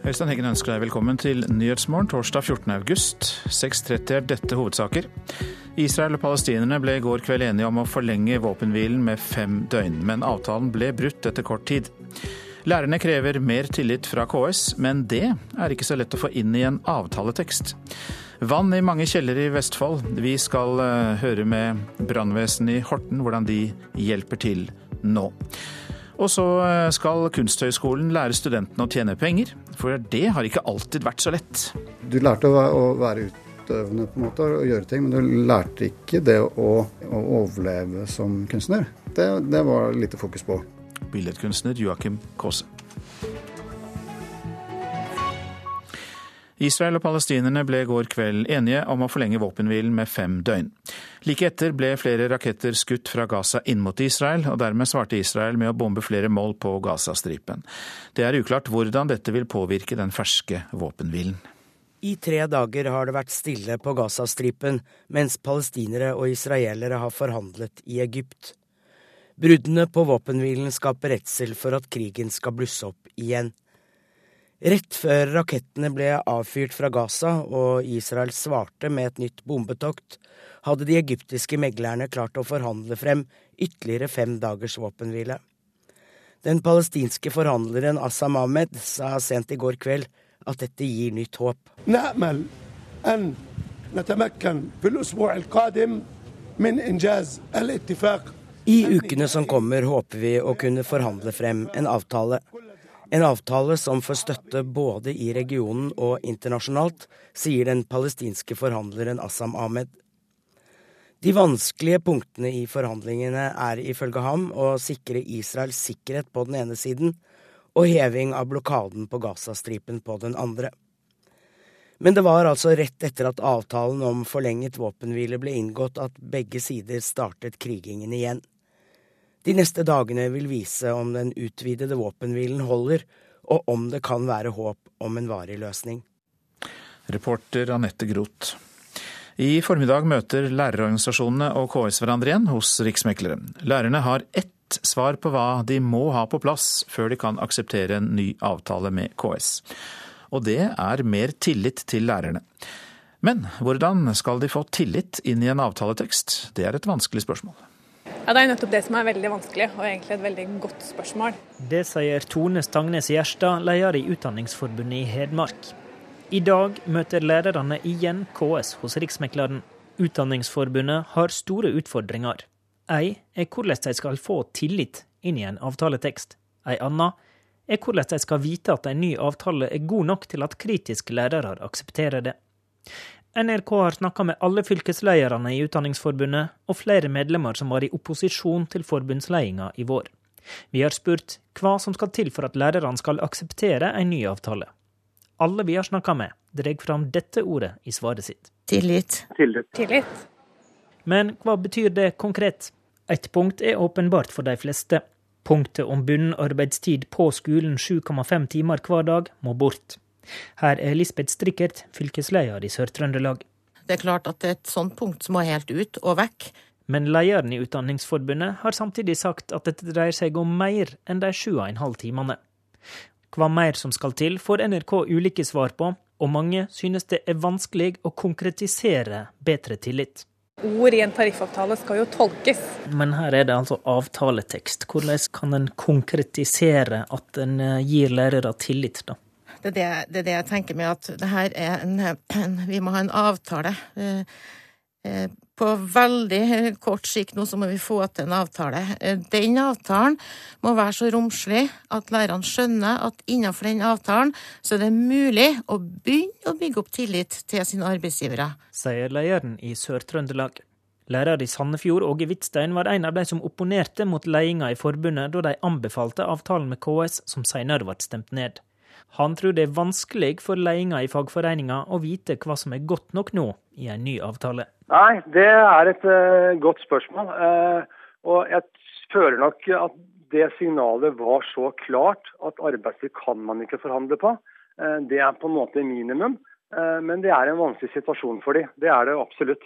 Øystein Heggen ønsker deg velkommen til Nyhetsmorgen torsdag 14. august. 6.30 er dette hovedsaker. Israel og palestinerne ble i går kveld enige om å forlenge våpenhvilen med fem døgn, men avtalen ble brutt etter kort tid. Lærerne krever mer tillit fra KS, men det er ikke så lett å få inn i en avtaletekst. Vann i mange kjellere i Vestfold. Vi skal eh, høre med brannvesenet i Horten hvordan de hjelper til nå. Og så eh, skal Kunsthøgskolen lære studentene å tjene penger, for det har ikke alltid vært så lett. Du lærte å være utøvende på en måte og gjøre ting, men du lærte ikke det å, å overleve som kunstner. Det, det var lite fokus på. Billedkunstner Joakim Kaase. Israel og palestinerne ble i går kveld enige om å forlenge våpenhvilen med fem døgn. Like etter ble flere raketter skutt fra Gaza inn mot Israel, og dermed svarte Israel med å bombe flere mål på Gazastripen. Det er uklart hvordan dette vil påvirke den ferske våpenhvilen. I tre dager har det vært stille på Gazastripen, mens palestinere og israelere har forhandlet i Egypt. Bruddene på våpenhvilen skaper redsel for at krigen skal blusse opp igjen. Rett før rakettene ble avfyrt fra Gaza og Israel svarte med et nytt bombetokt, hadde de egyptiske meglerne klart å forhandle frem ytterligere fem dagers våpenhvile. Den palestinske forhandleren Assam Ahmed sa sent i går kveld at dette gir nytt håp. I ukene som kommer håper vi å kunne forhandle frem en avtale. En avtale som får støtte både i regionen og internasjonalt, sier den palestinske forhandleren Assam Ahmed. De vanskelige punktene i forhandlingene er ifølge ham å sikre Israels sikkerhet på den ene siden og heving av blokaden på Gazastripen på den andre. Men det var altså rett etter at avtalen om forlenget våpenhvile ble inngått at begge sider startet krigingen igjen. De neste dagene vil vise om den utvidede våpenhvilen holder, og om det kan være håp om en varig løsning. Reporter Anette Groth. I formiddag møter lærerorganisasjonene og KS hverandre igjen hos Riksmekleren. Lærerne har ett svar på hva de må ha på plass før de kan akseptere en ny avtale med KS. Og det er mer tillit til lærerne. Men hvordan skal de få tillit inn i en avtaletekst? Det er et vanskelig spørsmål. Ja, Det er nettopp det som er veldig vanskelig, og egentlig et veldig godt spørsmål. Det sier Tone Stangnes Gjerstad, leder i Utdanningsforbundet i Hedmark. I dag møter lærerne igjen KS hos Riksmekleren. Utdanningsforbundet har store utfordringer. Ei er hvordan de skal få tillit inn i en avtaletekst. Ei anna er hvordan de skal vite at en ny avtale er god nok til at kritiske lærere aksepterer det. NRK har snakka med alle fylkeslederne i Utdanningsforbundet og flere medlemmer som var i opposisjon til forbundsledelsen i vår. Vi har spurt hva som skal til for at lærerne skal akseptere en ny avtale. Alle vi har snakka med, drar fram dette ordet i svaret sitt. Tillit. Tillit. Tillit. Men hva betyr det konkret? Et punkt er åpenbart for de fleste. Punktet om bunnen arbeidstid på skolen 7,5 timer hver dag må bort. Her er Lisbeth Strikkert, fylkesleder i Sør-Trøndelag. Det er klart at det er et sånt punkt som må helt ut og vekk. Men lederen i Utdanningsforbundet har samtidig sagt at dette dreier seg om mer enn de sju og en halv timene. Hva mer som skal til, får NRK ulike svar på, og mange synes det er vanskelig å konkretisere bedre tillit. Ord i en tariffavtale skal jo tolkes. Men her er det altså avtaletekst. Hvordan kan en konkretisere at en eh, gir lærere tillit, da? Det er det, det er det, jeg tenker med at det her er en, en Vi må ha en avtale. Eh, eh, på veldig kort sikt nå så må vi få til en avtale. Eh, den avtalen må være så romslig at lærerne skjønner at innenfor den avtalen så er det mulig å begynne å bygge opp tillit til sine arbeidsgivere. Sier lederen i Sør-Trøndelag. Lærer i Sandefjord, Åge Hvitstein, var en av de som opponerte mot ledelsen i forbundet da de anbefalte avtalen med KS, som senere ble stemt ned. Han tror det er vanskelig for ledelsen i fagforeninga å vite hva som er godt nok nå i en ny avtale. Nei, det er et uh, godt spørsmål. Uh, og jeg føler nok at det signalet var så klart at arbeidstid kan man ikke forhandle på. Uh, det er på en måte minimum. Men det er en vanskelig situasjon for dem. Det er det absolutt.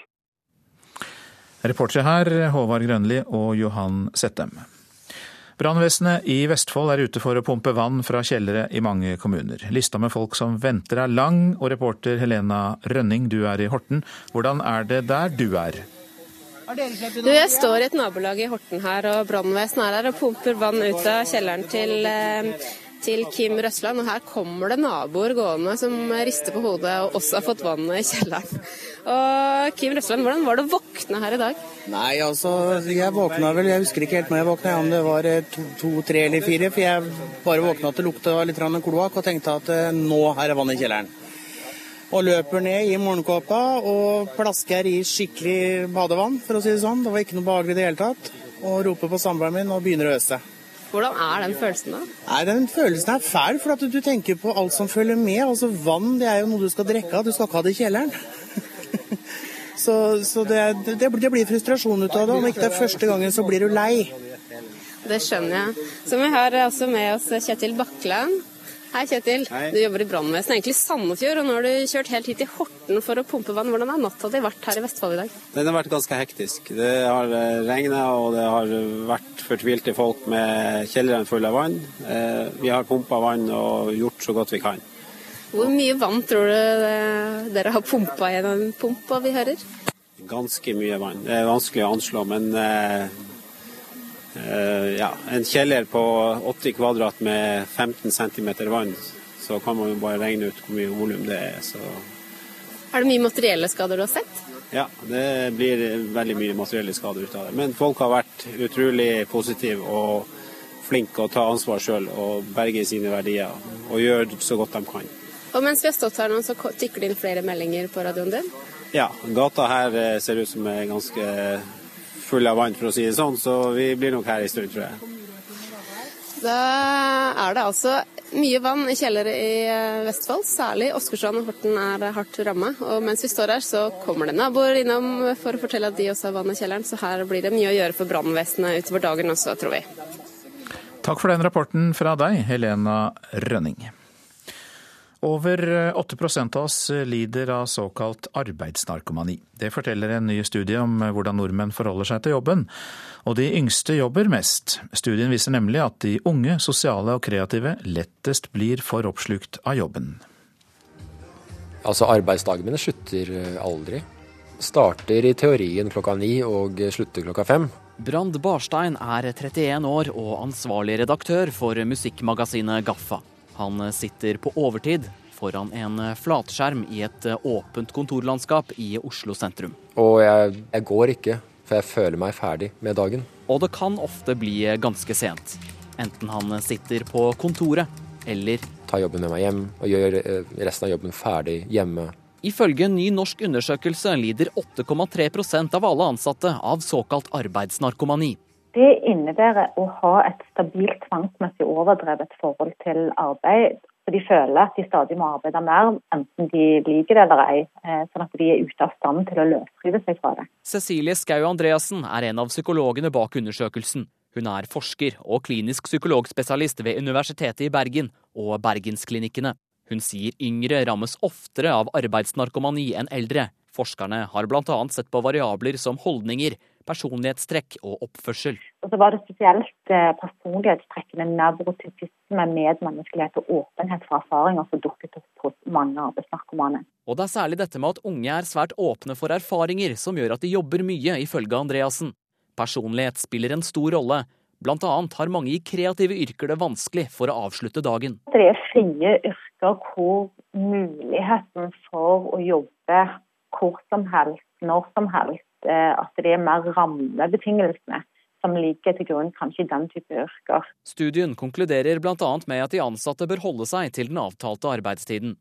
Reportere her Håvard Grønli og Johan Settem. Brannvesenet i Vestfold er ute for å pumpe vann fra kjellere i mange kommuner. Lista med folk som venter er lang, og reporter Helena Rønning, du er i Horten. Hvordan er det der du er? Du, jeg står i et nabolag i Horten her, og brannvesenet er her og pumper vann ut av kjelleren til eh, til Kim Røsland, og her kommer det naboer gående som rister på hodet og også har fått vann i kjelleren. Og Kim Røsland, hvordan var det å våkne her i dag? Nei, altså, jeg våkna vel, jeg husker ikke helt når jeg våkna, om det var eh, to, to, tre eller fire. For jeg bare våkna til lukta litt kloakk og tenkte at eh, nå er det vann i kjelleren. Og løper ned i morgenkåpa og plasker i skikkelig badevann, for å si det sånn. Det var ikke noe behagelig i det hele tatt. Og roper på samboeren min og begynner å øse. Hvordan er den følelsen da? Nei, Den følelsen er fæl, for at du tenker på alt som følger med. Altså Vann det er jo noe du skal drikke av, du skal ikke ha det i kjelleren. så, så det, det, det, blir frustrasjon ut av det. Om ikke det er første gangen, så blir du lei. Det skjønner jeg. Så vi har også med oss Kjetil Bakkeland. Hei, Kjetil. Hei. Du jobber i brannvesenet, egentlig i Sandefjord. Og nå har du kjørt helt hit til Horten for å pumpe vann. Hvordan har natta di vært her i Vestfold i dag? Den har vært ganske hektisk. Det har eh, regna og det har vært fortvilte folk med kjelleren full av vann. Eh, vi har pumpa vann og gjort så godt vi kan. Hvor mye vann tror du dere har pumpa gjennom pumpa vi hører? Ganske mye vann. Det er vanskelig å anslå, men eh, Eh, ja, en kjeller på 80 kvadrat med 15 cm vann, så kan man jo bare regne ut hvor mye volum det er. Så. Er det mye materielle skader du har sett? Ja, det blir veldig mye materielle skader ut av det. Men folk har vært utrolig positive og flinke å ta ansvar sjøl og berge sine verdier. Og gjøre så godt de kan. Og mens vi har stått her nå, så tikker det inn flere meldinger på radioen din? Ja, gata her eh, ser ut som er ganske full av vann, for å si det sånn, så vi blir nok her en stund, tror jeg. Da er det altså mye vann i kjellere i eh, Vestfold, særlig Åsgårdstrand og Horten er hardt ramma. Og mens vi står her, så kommer det naboer innom for å fortelle at de også har vann i kjelleren. Så her blir det mye å gjøre for brannvesenet utover dagen også, tror vi. Takk for den rapporten fra deg, Helena Rønning. Over 8% av oss lider av såkalt arbeidsnarkomani. Det forteller en ny studie om hvordan nordmenn forholder seg til jobben. Og de yngste jobber mest. Studien viser nemlig at de unge, sosiale og kreative lettest blir for oppslukt av jobben. Altså Arbeidsdagene mine slutter aldri. Starter i teorien klokka ni og slutter klokka fem. Brand Barstein er 31 år og ansvarlig redaktør for musikkmagasinet Gaffa. Han sitter på overtid foran en flatskjerm i et åpent kontorlandskap i Oslo sentrum. Og jeg, jeg går ikke, for jeg føler meg ferdig med dagen. Og det kan ofte bli ganske sent. Enten han sitter på kontoret eller Tar jobben med meg hjem og gjør eh, resten av jobben ferdig hjemme. Ifølge en ny norsk undersøkelse lider 8,3% av alle ansatte av såkalt arbeidsnarkomani. Det innebærer å ha et stabilt tvangsmessig overdrevet forhold til arbeid. Så de føler at de stadig må arbeide mer, enten de liker det eller ei. Eh, sånn at de er ute av stand til å løsrive seg fra det. Cecilie Skau Andreassen er en av psykologene bak undersøkelsen. Hun er forsker og klinisk psykologspesialist ved Universitetet i Bergen og Bergensklinikkene. Hun sier yngre rammes oftere av arbeidsnarkomani enn eldre. Forskerne har bl.a. sett på variabler som holdninger, personlighetstrekk og oppførsel. Og så var det spesielt eh, personlighetstrekkene nevrotypisme, medmenneskelighet og åpenhet for erfaringer som dukket opp hos mange arbeidsnarkomane. Og det er særlig dette med at unge er svært åpne for erfaringer som gjør at de jobber mye, ifølge Andreassen. Personlighet spiller en stor rolle. Blant annet har mange i kreative yrker det vanskelig for å avslutte dagen. Det er frie yrker hvor muligheten for å jobbe hvor som helst, når som helst, at det er mer rammebetingelsene som ligger til grunn kanskje i den type yrker. Studien konkluderer bl.a. med at de ansatte bør holde seg til den avtalte arbeidstiden.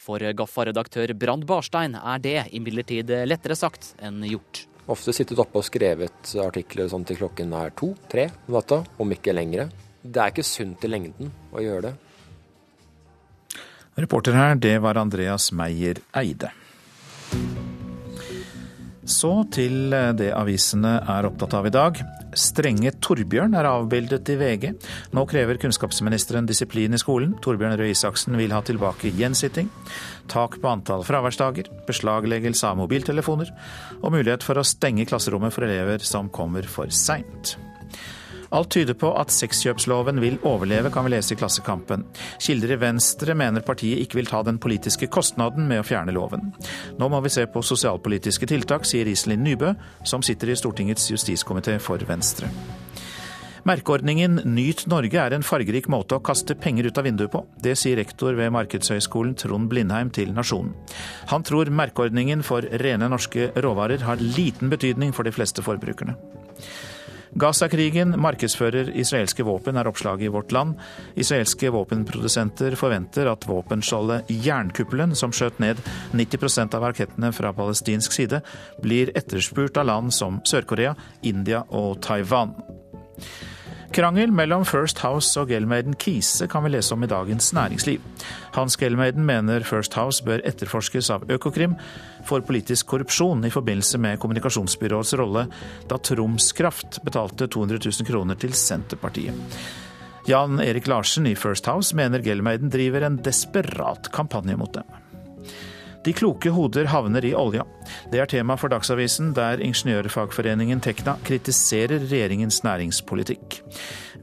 For Gaffa-redaktør Brand Barstein er det imidlertid lettere sagt enn gjort. Ofte sittet oppe og skrevet artikler sånn til klokken er to-tre om natta, om ikke lengre. Det er ikke sunt i lengden å gjøre det. Reporter her, det var Andreas Meyer Eide. Så til eh, det avisene er opptatt av i dag. Strenge Torbjørn er avbildet i VG. Nå krever kunnskapsministeren disiplin i skolen. Torbjørn Røe Isaksen vil ha tilbake gjensitting, tak på antall fraværsdager, beslagleggelse av mobiltelefoner og mulighet for å stenge klasserommet for elever som kommer for seint. Alt tyder på at sexkjøpsloven vil overleve, kan vi lese i Klassekampen. Kilder i Venstre mener partiet ikke vil ta den politiske kostnaden med å fjerne loven. Nå må vi se på sosialpolitiske tiltak, sier Iselin Nybø, som sitter i Stortingets justiskomité for Venstre. Merkeordningen Nyt Norge er en fargerik måte å kaste penger ut av vinduet på. Det sier rektor ved Markedshøgskolen Trond Blindheim til Nasjonen. Han tror merkeordningen for rene norske råvarer har liten betydning for de fleste forbrukerne. Gaza-krigen markedsfører israelske våpen, er oppslaget i Vårt Land. Israelske våpenprodusenter forventer at våpenskjoldet Jernkuppelen, som skjøt ned 90% av rakettene fra palestinsk side, blir etterspurt av land som Sør-Korea, India og Taiwan. Krangel mellom First House og Gelmeiden Kise kan vi lese om i Dagens Næringsliv. Hans Gelmeiden mener First House bør etterforskes av Økokrim for politisk korrupsjon i forbindelse med kommunikasjonsbyråets rolle da Troms Kraft betalte 200 000 kroner til Senterpartiet. Jan Erik Larsen i First House mener Gelmeiden driver en desperat kampanje mot dem. De kloke hoder havner i olja. Det er tema for Dagsavisen, der ingeniørfagforeningen Tekna kritiserer regjeringens næringspolitikk.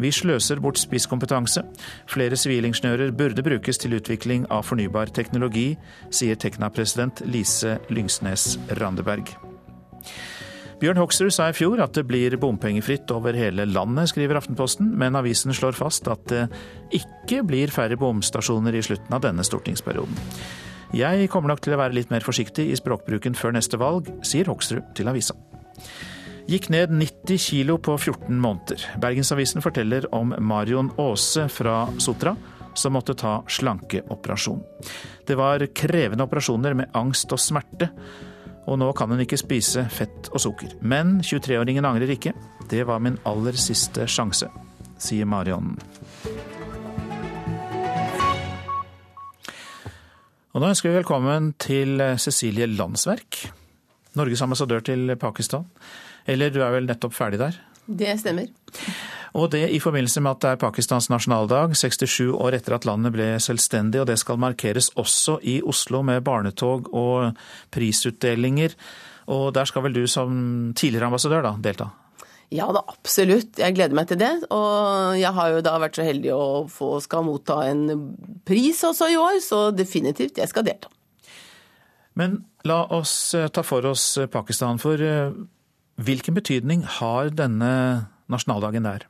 Vi sløser bort spisskompetanse. Flere sivilingeniører burde brukes til utvikling av fornybar teknologi, sier Tekna-president Lise Lyngsnes Randeberg. Bjørn Hoksrud sa i fjor at det blir bompengefritt over hele landet, skriver Aftenposten, men avisen slår fast at det ikke blir færre bomstasjoner i slutten av denne stortingsperioden. Jeg kommer nok til å være litt mer forsiktig i språkbruken før neste valg, sier Hoksrud til avisa. Gikk ned 90 kilo på 14 måneder. Bergensavisen forteller om Marion Aase fra Sotra som måtte ta slankeoperasjon. Det var krevende operasjoner med angst og smerte, og nå kan hun ikke spise fett og sukker. Men 23-åringen angrer ikke. Det var min aller siste sjanse, sier Marion. Og nå ønsker vi velkommen til Cecilie Landsverk, Norges ambassadør til Pakistan. Eller du er vel nettopp ferdig der? Det stemmer. Og det i forbindelse med at det er Pakistans nasjonaldag, 67 år etter at landet ble selvstendig, og det skal markeres også i Oslo med barnetog og prisutdelinger. Og der skal vel du som tidligere ambassadør da delta? Ja da, absolutt. Jeg gleder meg til det. Og jeg har jo da vært så heldig å få skal motta en pris også i år, så definitivt, jeg skal delta. Men la oss eh, ta for oss eh, Pakistan, for eh, hvilken betydning har denne nasjonaldagen der?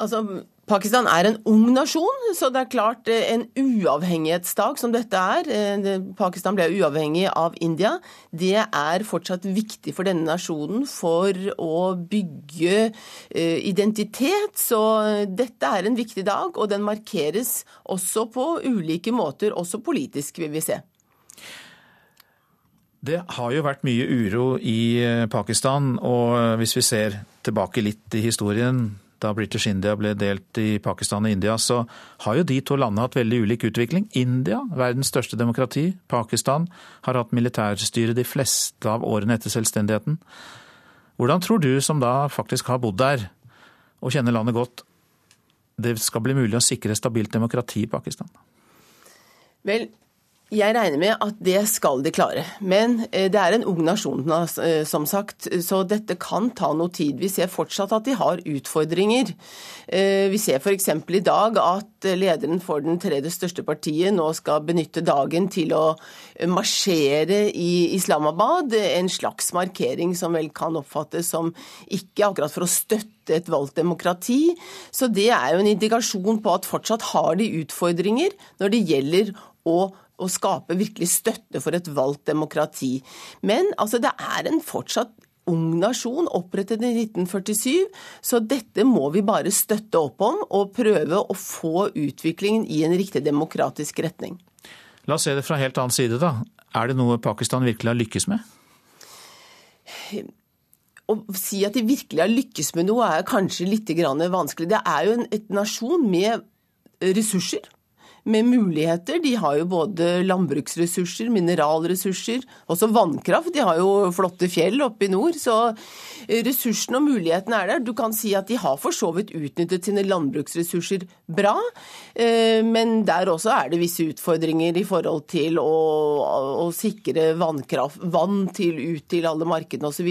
Altså, Pakistan er en ung nasjon, så det er klart eh, en uavhengighetsdag som dette er. Eh, Pakistan ble uavhengig av India. Det er fortsatt viktig for denne nasjonen for å bygge eh, identitet. Så dette er en viktig dag, og den markeres også på ulike måter, også politisk, vil vi se. Det har jo vært mye uro i Pakistan, og hvis vi ser tilbake litt i historien da British India ble delt i Pakistan og India, så har jo de to landene hatt veldig ulik utvikling. India, verdens største demokrati, Pakistan har hatt militærstyre de fleste av årene etter selvstendigheten. Hvordan tror du, som da faktisk har bodd der og kjenner landet godt, det skal bli mulig å sikre stabilt demokrati i Pakistan? Vel, jeg regner med at det skal de klare. Men eh, det er en ung nasjon, eh, som sagt, så dette kan ta noe tid. Vi ser fortsatt at de har utfordringer. Eh, vi ser f.eks. i dag at lederen for den tredje største partiet nå skal benytte dagen til å marsjere i Islamabad. En slags markering som vel kan oppfattes som ikke akkurat for å støtte et valgt demokrati. Så det er jo en indikasjon på at fortsatt har de utfordringer når det gjelder å å skape virkelig støtte for et valgt demokrati. Men altså, det er en fortsatt ung nasjon, opprettet i 1947, så dette må vi bare støtte opp om og prøve å få utviklingen i en riktig demokratisk retning. La oss se det fra helt annen side, da. Er det noe Pakistan virkelig har lykkes med? Å si at de virkelig har lykkes med noe, er kanskje litt vanskelig. Det er jo en nasjon med ressurser med muligheter. De har jo både landbruksressurser, mineralressurser, også vannkraft. De har jo flotte fjell oppe i nord. Så ressursene og mulighetene er der. Du kan si at de har for så vidt utnyttet sine landbruksressurser bra, eh, men der også er det visse utfordringer i forhold til å, å sikre vannkraft, vann til, ut til alle markedene osv.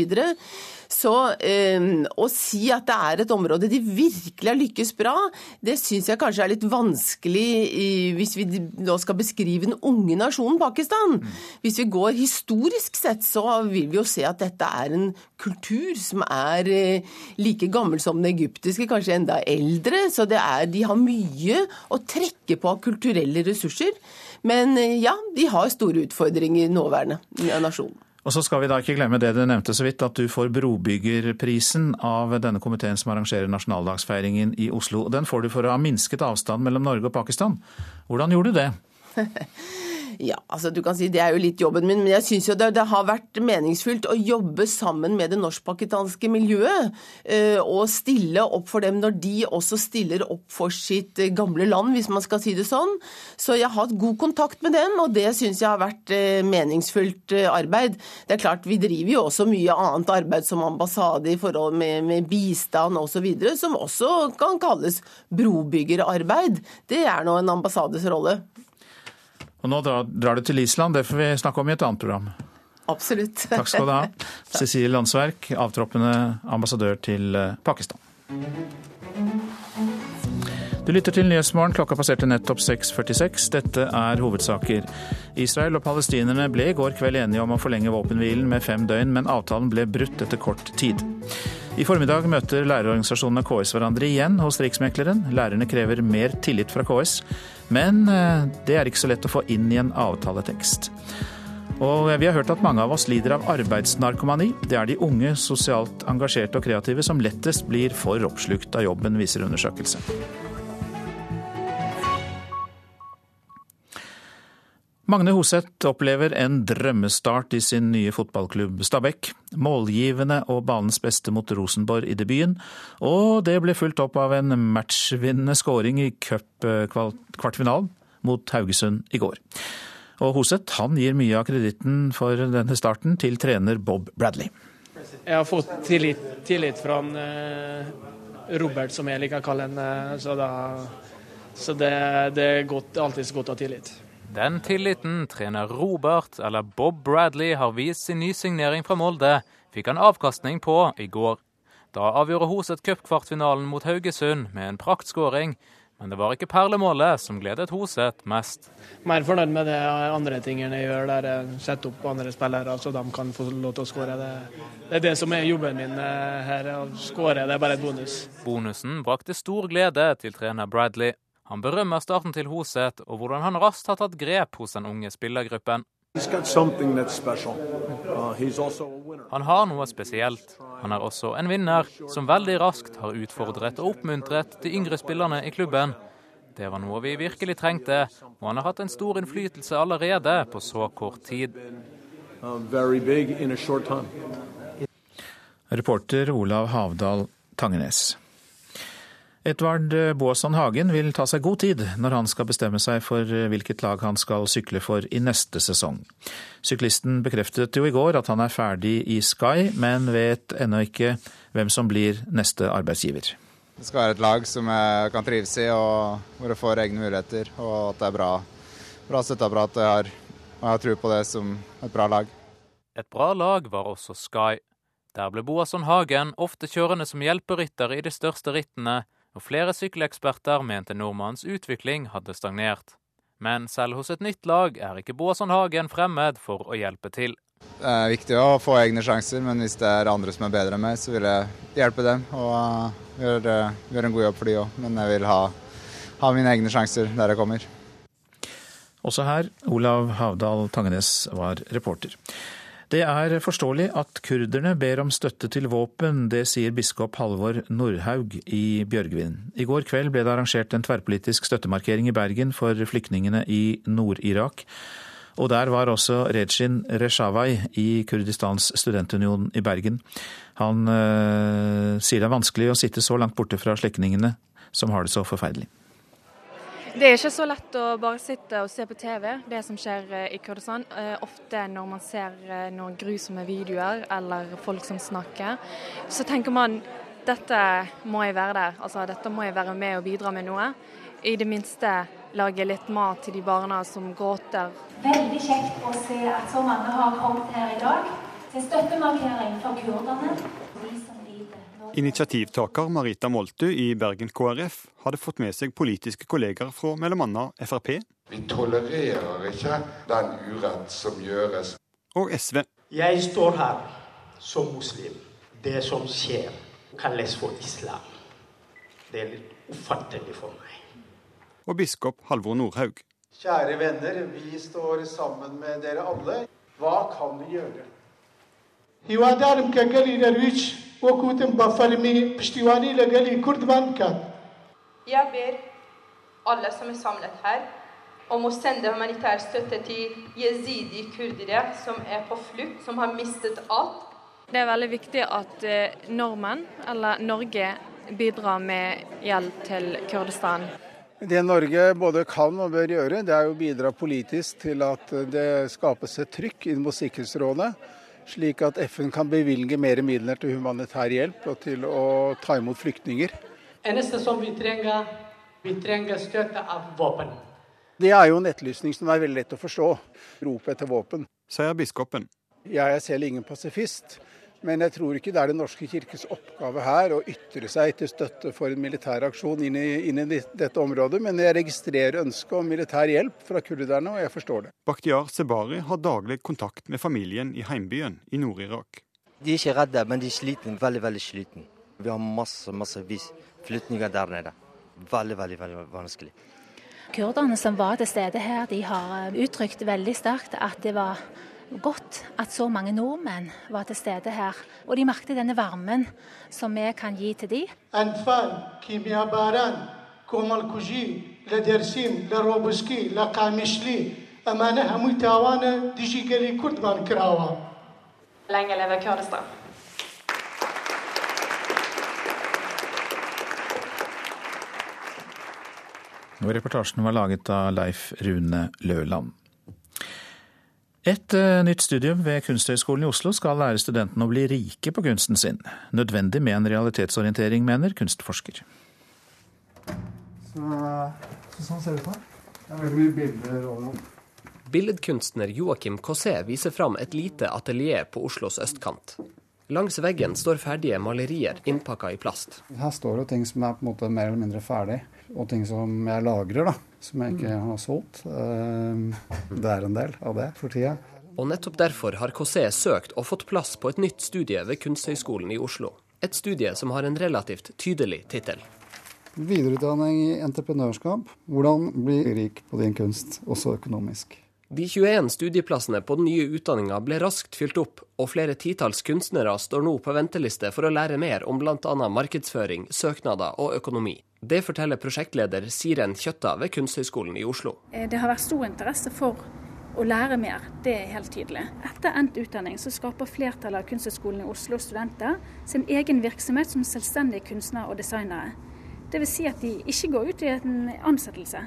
Så eh, å si at det er et område de virkelig har lykkes bra, det syns jeg kanskje er litt vanskelig i, hvis vi nå skal beskrive den unge nasjonen Pakistan. Hvis vi går historisk sett, så vil vi jo se at dette er en kultur som er eh, like gammel som den egyptiske, kanskje enda eldre. Så er, de har mye å trekke på av kulturelle ressurser. Men eh, ja, de har store utfordringer i nåværende nasjon. Og så skal vi da ikke glemme det du nevnte så vidt, at du får brobyggerprisen av denne komiteen som arrangerer nasjonaldagsfeiringen i Oslo. Den får du for å ha minsket avstand mellom Norge og Pakistan. Hvordan gjorde du det? Ja, altså du kan si Det er jo litt jobben min, men jeg syns jo det, det, har vært meningsfylt å jobbe sammen med det norsk-pakistanske miljøet. Øh, og stille opp for dem når de også stiller opp for sitt øh, gamle land, hvis man skal si det sånn. Så jeg har hatt god kontakt med dem, og det syns jeg har vært meningsfullt meningsfylt arbeid. Det er klart, Vi driver jo også mye annet arbeid som ambassade i forhold med, med bistand osv., som også kan kalles brobyggerarbeid. Det er nå en ambassades rolle. Og nå drar, du til Island, det får vi snakke om i et annet program. Absolutt. Takk skal du ha. Cecilie Landsverk, avtroppende ambassadør til eh, Pakistan. Du lytter til Nyhetsmorgen. Klokka passerte nettopp 6.46. Dette er hovedsaker. Israel og palestinerne ble i går kveld enige om å forlenge våpenhvilen med fem døgn, men avtalen ble brutt etter kort tid. I formiddag møter lærerorganisasjonene KS hverandre igjen hos Riksmekleren. Lærerne krever mer tillit fra KS. Men eh, det er ikke så lett å få inn i en avtaletekst. Og vi har hørt at mange av oss lider av arbeidsnarkomani. Det er de unge, sosialt engasjerte og kreative som lettest blir for oppslukt av jobben, viser undersøkelse. Magne Hoseth opplever en drømmestart i sin nye fotballklubb Stabæk. Målgivende og banens beste mot Rosenborg i debuten, og det ble fulgt opp av en matchvinnende skåring i cupkvartfinalen mot Haugesund i går. Og Hoseth han gir mye av kreditten for denne starten til trener Bob Bradley. Jeg har fått tillit, tillit fra en, eh, Robert, som jeg liker å kalle ham, så, så, så det, det, er godt, alltid godt å ha tillit. Den tilliten trener Robert, eller Bob Bradley, har vist sin nysignering fra Molde, fikk han avkastning på i går. Da avgjorde Hoset cupkvartfinalen mot Haugesund med en praktskåring, men det var ikke perlemålet som gledet Hoset mest. Mer fornøyd med det andre tingene jeg gjør, der jeg setter opp andre spillere så de kan få lov til å skåre. Det, det, er det som er jobben min eh, her. Å skåre det er bare et bonus. Bonusen brakte stor glede til trener Bradley. Han berømmer starten til Hoseth og hvordan han raskt har tatt grep hos den unge spillergruppen. Uh, han har noe spesielt. Han er også en vinner, som veldig raskt har utfordret og oppmuntret de yngre spillerne i klubben. Det var noe vi virkelig trengte, og han har hatt en stor innflytelse allerede på så kort tid. Uh, Reporter Olav Havdal Tangenes. Edvard Boasson Hagen vil ta seg god tid når han skal bestemme seg for hvilket lag han skal sykle for i neste sesong. Syklisten bekreftet jo i går at han er ferdig i Sky, men vet ennå ikke hvem som blir neste arbeidsgiver. Det skal være et lag som jeg kan trives i, og hvor jeg får egne muligheter. Og at det er bra, bra støtteapparat. Jeg har, og jeg har tro på det som et bra lag. Et bra lag var også Sky. Der ble Boasson Hagen ofte kjørende som hjelperytter i de største rittene, og flere sykkeleksperter mente nordmannens utvikling hadde stagnert. Men selv hos et nytt lag er ikke Boasson Hagen fremmed for å hjelpe til. Det er viktig å få egne sjanser, men hvis det er andre som er bedre enn meg, så vil jeg hjelpe dem og uh, gjøre, gjøre en god jobb for de òg. Men jeg vil ha, ha mine egne sjanser der jeg kommer. Også her, Olav Havdal Tangenes var reporter. Det er forståelig at kurderne ber om støtte til våpen, det sier biskop Halvor Nordhaug i Bjørgvin. I går kveld ble det arrangert en tverrpolitisk støttemarkering i Bergen for flyktningene i Nord-Irak. Og der var også Rejin Reshavai i Kurdistans studentunion i Bergen. Han øh, sier det er vanskelig å sitte så langt borte fra slektningene som har det så forferdelig. Det er ikke så lett å bare sitte og se på TV, det som skjer eh, i Kurdistan. Eh, ofte når man ser eh, noen grusomme videoer eller folk som snakker, så tenker man dette må jeg være der. Altså dette må jeg være med og bidra med noe. I det minste lage litt mat til de barna som gråter. Veldig kjekt å se at så mange har kommet her i dag til støttemarkering for kurderne. Initiativtaker Marita Moltu i Bergen KrF hadde fått med seg politiske kolleger fra bl.a. Frp. Vi tolererer ikke den urett som gjøres. Og SV. Jeg står her som muslim. Det som skjer, kalles for islam. Det er litt ufattelig for meg. Og biskop Halvor Nordhaug. Kjære venner, vi står sammen med dere alle. Hva kan vi gjøre? Jeg ber alle som er samlet her, om å sende humanitær støtte til jezidi-kurdere som er på flukt, som har mistet alt. Det er veldig viktig at nordmenn, eller Norge, bidrar med hjelp til Kurdistan. Det Norge både kan og bør gjøre, det er å bidra politisk til at det skapes et trykk inn mot Sikkerhetsrådet slik at FN kan bevilge mer midler til humanitær hjelp og til å ta imot flyktninger. Eneste som vi trenger, vi trenger støtte av våpen. Det er jo en etterlysning som er veldig lett å forstå. Ropet etter våpen. Sier biskopen. Jeg er selv ingen pasifist. Men jeg tror ikke det er Den norske kirkes oppgave her å ytre seg til støtte for en militær aksjon inn i, inn i dette området. Men jeg registrerer ønsket om militær hjelp fra kurderne, og jeg forstår det. Bakhtiar Sebari har daglig kontakt med familien i heimbyen i Nord-Irak. De er ikke redde, men de er sliten, Veldig, veldig sliten. Vi har masse, massevis flytninger der nede. Veldig, veldig, veldig vanskelig. Kurderne som var til stede her, de har uttrykt veldig sterkt at det var godt at så mange nordmenn var til stede her. Og de merket denne varmen som vi kan gi til dem. Lenge leve Kurdistan. Og reportasjen var laget av Leif Rune Løland. Et uh, nytt studium ved Kunsthøgskolen i Oslo skal lære studentene å bli rike på kunsten sin. Nødvendig med en realitetsorientering, mener kunstforsker. Så, så sånn ser det ut her. Det er veldig mye bilder overalt. Billedkunstner Joakim Cossé viser fram et lite atelier på Oslos østkant. Langs veggen står ferdige malerier innpakka i plast. Her står det ting som er på en måte mer eller mindre ferdig, og ting som jeg lagrer. da som jeg ikke har solgt. Ehm, det er en del av det for tida. Og nettopp derfor har KC søkt og fått plass på et nytt studie ved Kunsthøgskolen i Oslo. Et studie som har en relativt tydelig tittel. Videreutdanning i entreprenørskap. Hvordan bli rik på din kunst, også økonomisk. De 21 studieplassene på den nye utdanninga ble raskt fylt opp, og flere titalls kunstnere står nå på venteliste for å lære mer om bl.a. markedsføring, søknader og økonomi. Det forteller prosjektleder Siren Kjøtta ved Kunsthøgskolen i Oslo. Eh, det har vært stor interesse for å lære mer, det er helt tydelig. Etter endt utdanning så skaper flertallet av Kunsthøgskolen i Oslo studenter sin egen virksomhet som selvstendige kunstnere og designere. Dvs. Si at de ikke går ut i en ansettelse.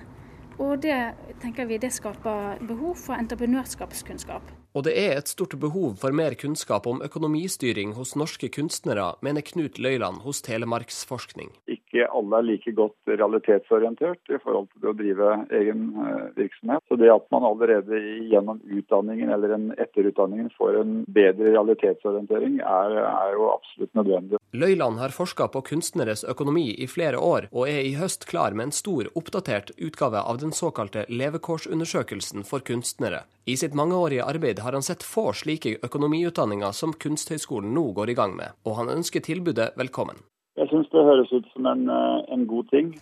Og det tenker vi det skaper behov for entreprenørskapskunnskap. Og det er et stort behov for mer kunnskap om økonomistyring hos norske kunstnere, mener Knut Løyland hos Telemarksforskning ikke alle er like godt realitetsorientert i forhold til å drive egen eh, virksomhet. Så det at man allerede gjennom utdanningen eller en etterutdanningen får en bedre realitetsorientering, er, er jo absolutt nødvendig. Løyland har forska på kunstneres økonomi i flere år, og er i høst klar med en stor, oppdatert utgave av den såkalte levekårsundersøkelsen for kunstnere. I sitt mangeårige arbeid har han sett få slike økonomiutdanninger som Kunsthøgskolen nå går i gang med, og han ønsker tilbudet velkommen. Jeg syns det høres ut som en, eh, en, god ting.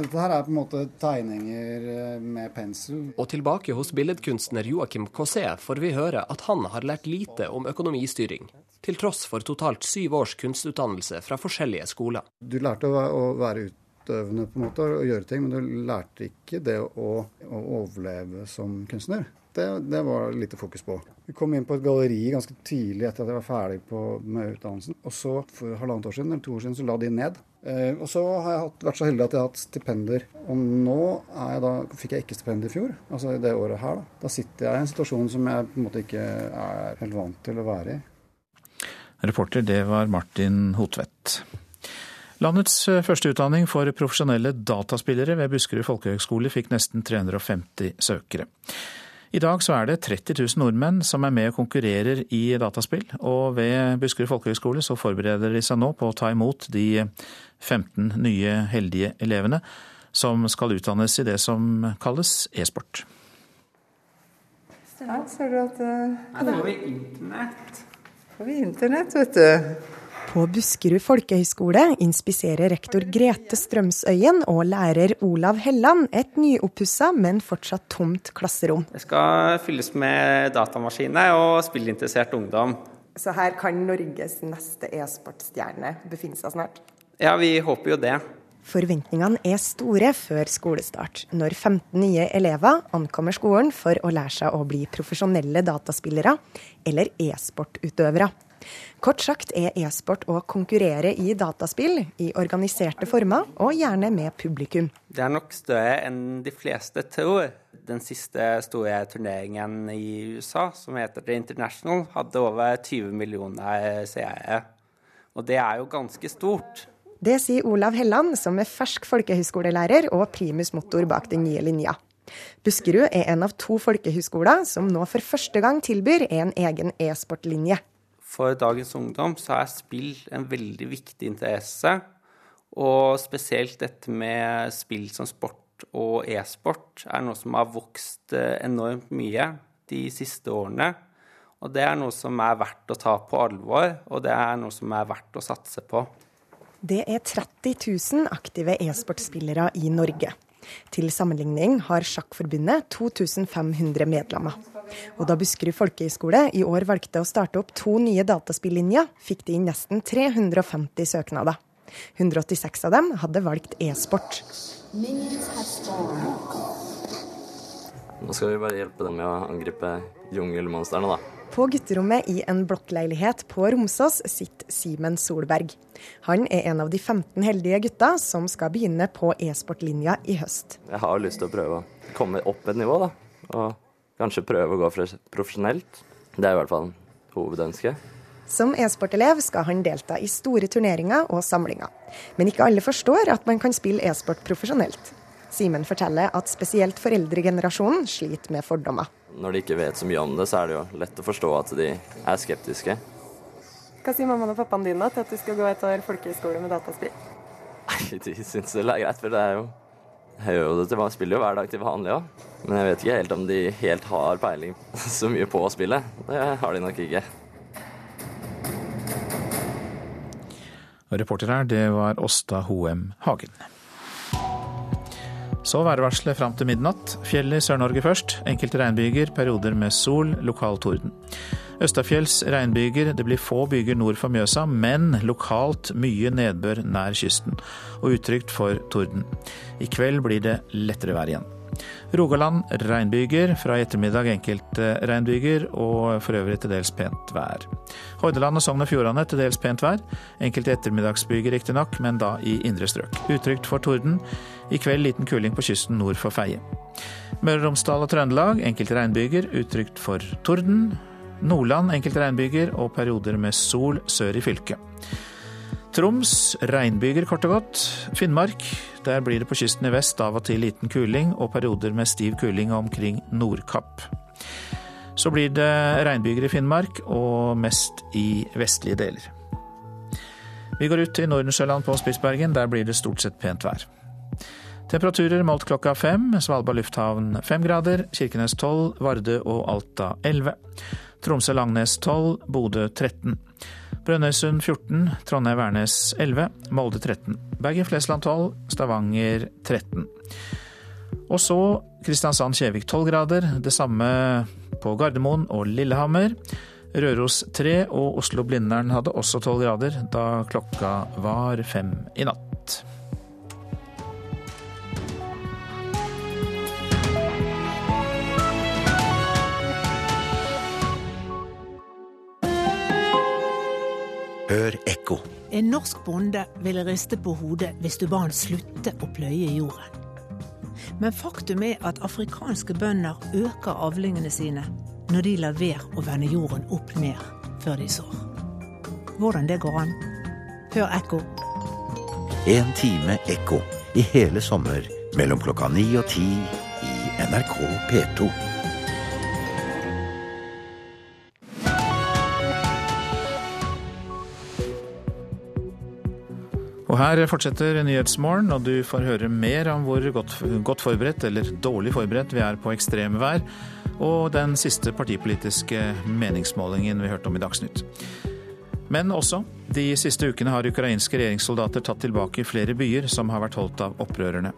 Dette her er på en måte tegninger eh, med pensel. Og tilbake hos billedkunstner Joakim Cossé får vi høre at han har lært lite om økonomistyring, til tross for totalt syv års kunstutdannelse fra forskjellige skoler. Du lærte å være utøvende på en måte og gjøre ting, men du lærte ikke det å, å overleve som kunstner. Det, det var lite fokus på. Vi kom inn på et galleri ganske tidlig etter at jeg var ferdig på, med utdannelsen. Og så for halvannet år siden, eller to år siden så la de ned. Eh, og så har jeg hatt, vært så heldig at jeg har hatt stipender. Og nå jeg da, fikk jeg ikke stipend i fjor, altså i det året her. Da. da sitter jeg i en situasjon som jeg på en måte ikke er helt vant til å være i. Reporter det var Martin Hotvedt. Landets eh, første utdanning for profesjonelle dataspillere ved Buskerud folkehøgskole fikk nesten 350 søkere. I dag så er det 30 000 nordmenn som er med og konkurrerer i dataspill, og ved Buskerud folkehøgskole så forbereder de seg nå på å ta imot de 15 nye heldige elevene som skal utdannes i det som kalles e-sport. Her ser du at uh, Her får vi internett. Får vi internett, vet du. På Buskerud folkehøgskole inspiserer rektor Grete Strømsøyen og lærer Olav Helland et nyoppussa, men fortsatt tomt klasserom. Det skal fylles med datamaskiner og spillinteressert ungdom. Så her kan Norges neste e-sportstjerne befinne seg snart? Ja, vi håper jo det. Forventningene er store før skolestart, når 15 nye elever ankommer skolen for å lære seg å bli profesjonelle dataspillere eller e-sportutøvere. Kort sagt er e-sport å konkurrere i dataspill i organiserte former, og gjerne med publikum. Det er nok større enn de fleste tror. Den siste store turneringen i USA, som heter The International, hadde over 20 millioner seere. Og det er jo ganske stort. Det sier Olav Helland, som er fersk folkehøyskolelærer og primus motor bak den nye linja. Buskerud er en av to folkehøyskoler som nå for første gang tilbyr en egen e-sportlinje for dagens ungdom så er spill en veldig viktig interesse. Og spesielt dette med spill som sport og e-sport er noe som har vokst eh, enormt mye de siste årene. Og det er noe som er verdt å ta på alvor, og det er noe som er verdt å satse på. Det er 30 000 aktive e-sportspillere i Norge. Til sammenligning har Sjakkforbundet 2500 medlemmer. Og da Buskerud folkehøgskole i år valgte å starte opp to nye dataspillinjer, fikk de inn nesten 350 søknader. 186 av dem hadde valgt e-sport. Nå skal vi bare hjelpe dem med å angripe jungelmonstrene, da. På gutterommet i en blokkleilighet på Romsås sitter Simen Solberg. Han er en av de 15 heldige gutta som skal begynne på e-sportlinja i høst. Jeg har lyst til å prøve å komme opp et nivå, da. Og kanskje prøve å gå profesjonelt. Det er i hvert fall hovedønsket. Som e-sportelev skal han delta i store turneringer og samlinger. Men ikke alle forstår at man kan spille e-sport profesjonelt. Simen forteller at spesielt foreldregenerasjonen sliter med fordommer. Når de ikke vet så mye om det, så er det jo lett å forstå at de er skeptiske. Hva sier mammaen og pappaen din til at du skal gå et år folkehøyskole med dataspill? Nei, De syns det er greit, for det er jo Jeg gjør jo det til, spiller jo hver dag til vanlig òg. Men jeg vet ikke helt om de helt har peiling så mye på å spille. Det har de nok ikke. Reporter her, det var Åsta Hoem Hagen. Så værvarselet fram til midnatt. Fjell i Sør-Norge først. Enkelte regnbyger, perioder med sol, lokal torden. Østafjells regnbyger. Det blir få byger nord for Mjøsa, men lokalt mye nedbør nær kysten. Og utrygt for torden. I kveld blir det lettere vær igjen. Rogaland regnbyger, fra i ettermiddag enkelte regnbyger og for øvrig til dels pent vær. Hordaland og Sogn og Fjordane til dels pent vær. Enkelte ettermiddagsbyger riktignok, men da i indre strøk. Utrygt for torden. I kveld liten kuling på kysten nord for Feie. Møre og Romsdal og Trøndelag enkelte regnbyger, utrygt for torden. Nordland enkelte regnbyger og perioder med sol sør i fylket. Troms regnbyger kort og godt. Finnmark der blir det på kysten i vest av og til liten kuling og perioder med stiv kuling omkring Nordkapp. Så blir det regnbyger i Finnmark og mest i vestlige deler. Vi går ut til Nordensjøland på Spitsbergen. Der blir det stort sett pent vær. Temperaturer målt klokka fem. Svalbard lufthavn fem grader. Kirkenes tolv. Vardø og Alta elleve. Tromsø-Langnes tolv. Bodø 13. Brønnøysund 14. Trondheim-Værnes 11. Molde 13. Bergen-Flesland 12. Stavanger 13. Og så Kristiansand-Kjevik 12 grader. Det samme på Gardermoen og Lillehammer. Røros 3 og Oslo-Blindern hadde også 12 grader da klokka var fem i natt. Hør ekko. En norsk bonde ville riste på hodet hvis du ba han slutte å pløye jorden. Men faktum er at afrikanske bønder øker avlingene sine når de lar være å vende jorden opp ned før de sår. Hvordan det går an? Hør ekko. En time ekko i hele sommer mellom klokka ni og ti i NRK P2. Og her fortsetter Nyhetsmorgen, og du får høre mer om hvor godt, godt forberedt eller dårlig forberedt vi er på ekstremvær, og den siste partipolitiske meningsmålingen vi hørte om i Dagsnytt. Men også de siste ukene har ukrainske regjeringssoldater tatt tilbake flere byer som har vært holdt av opprørerne.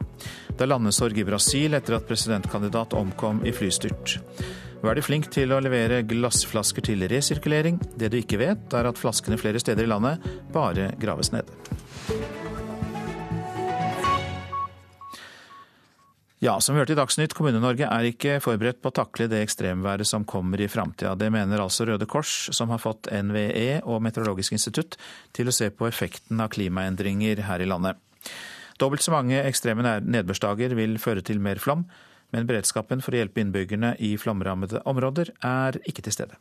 Det er landesorg i Brasil etter at presidentkandidat omkom i flystyrt. Nå er du flink til å levere glassflasker til resirkulering. Det du ikke vet, er at flaskene flere steder i landet bare graves ned. Ja, som vi hørte i Dagsnytt, Kommune-Norge er ikke forberedt på å takle det ekstremværet som kommer i framtida. Det mener altså Røde Kors, som har fått NVE og Meteorologisk institutt til å se på effekten av klimaendringer her i landet. Dobbelt så mange ekstreme nedbørsdager vil føre til mer flom, men beredskapen for å hjelpe innbyggerne i flomrammede områder er ikke til stede.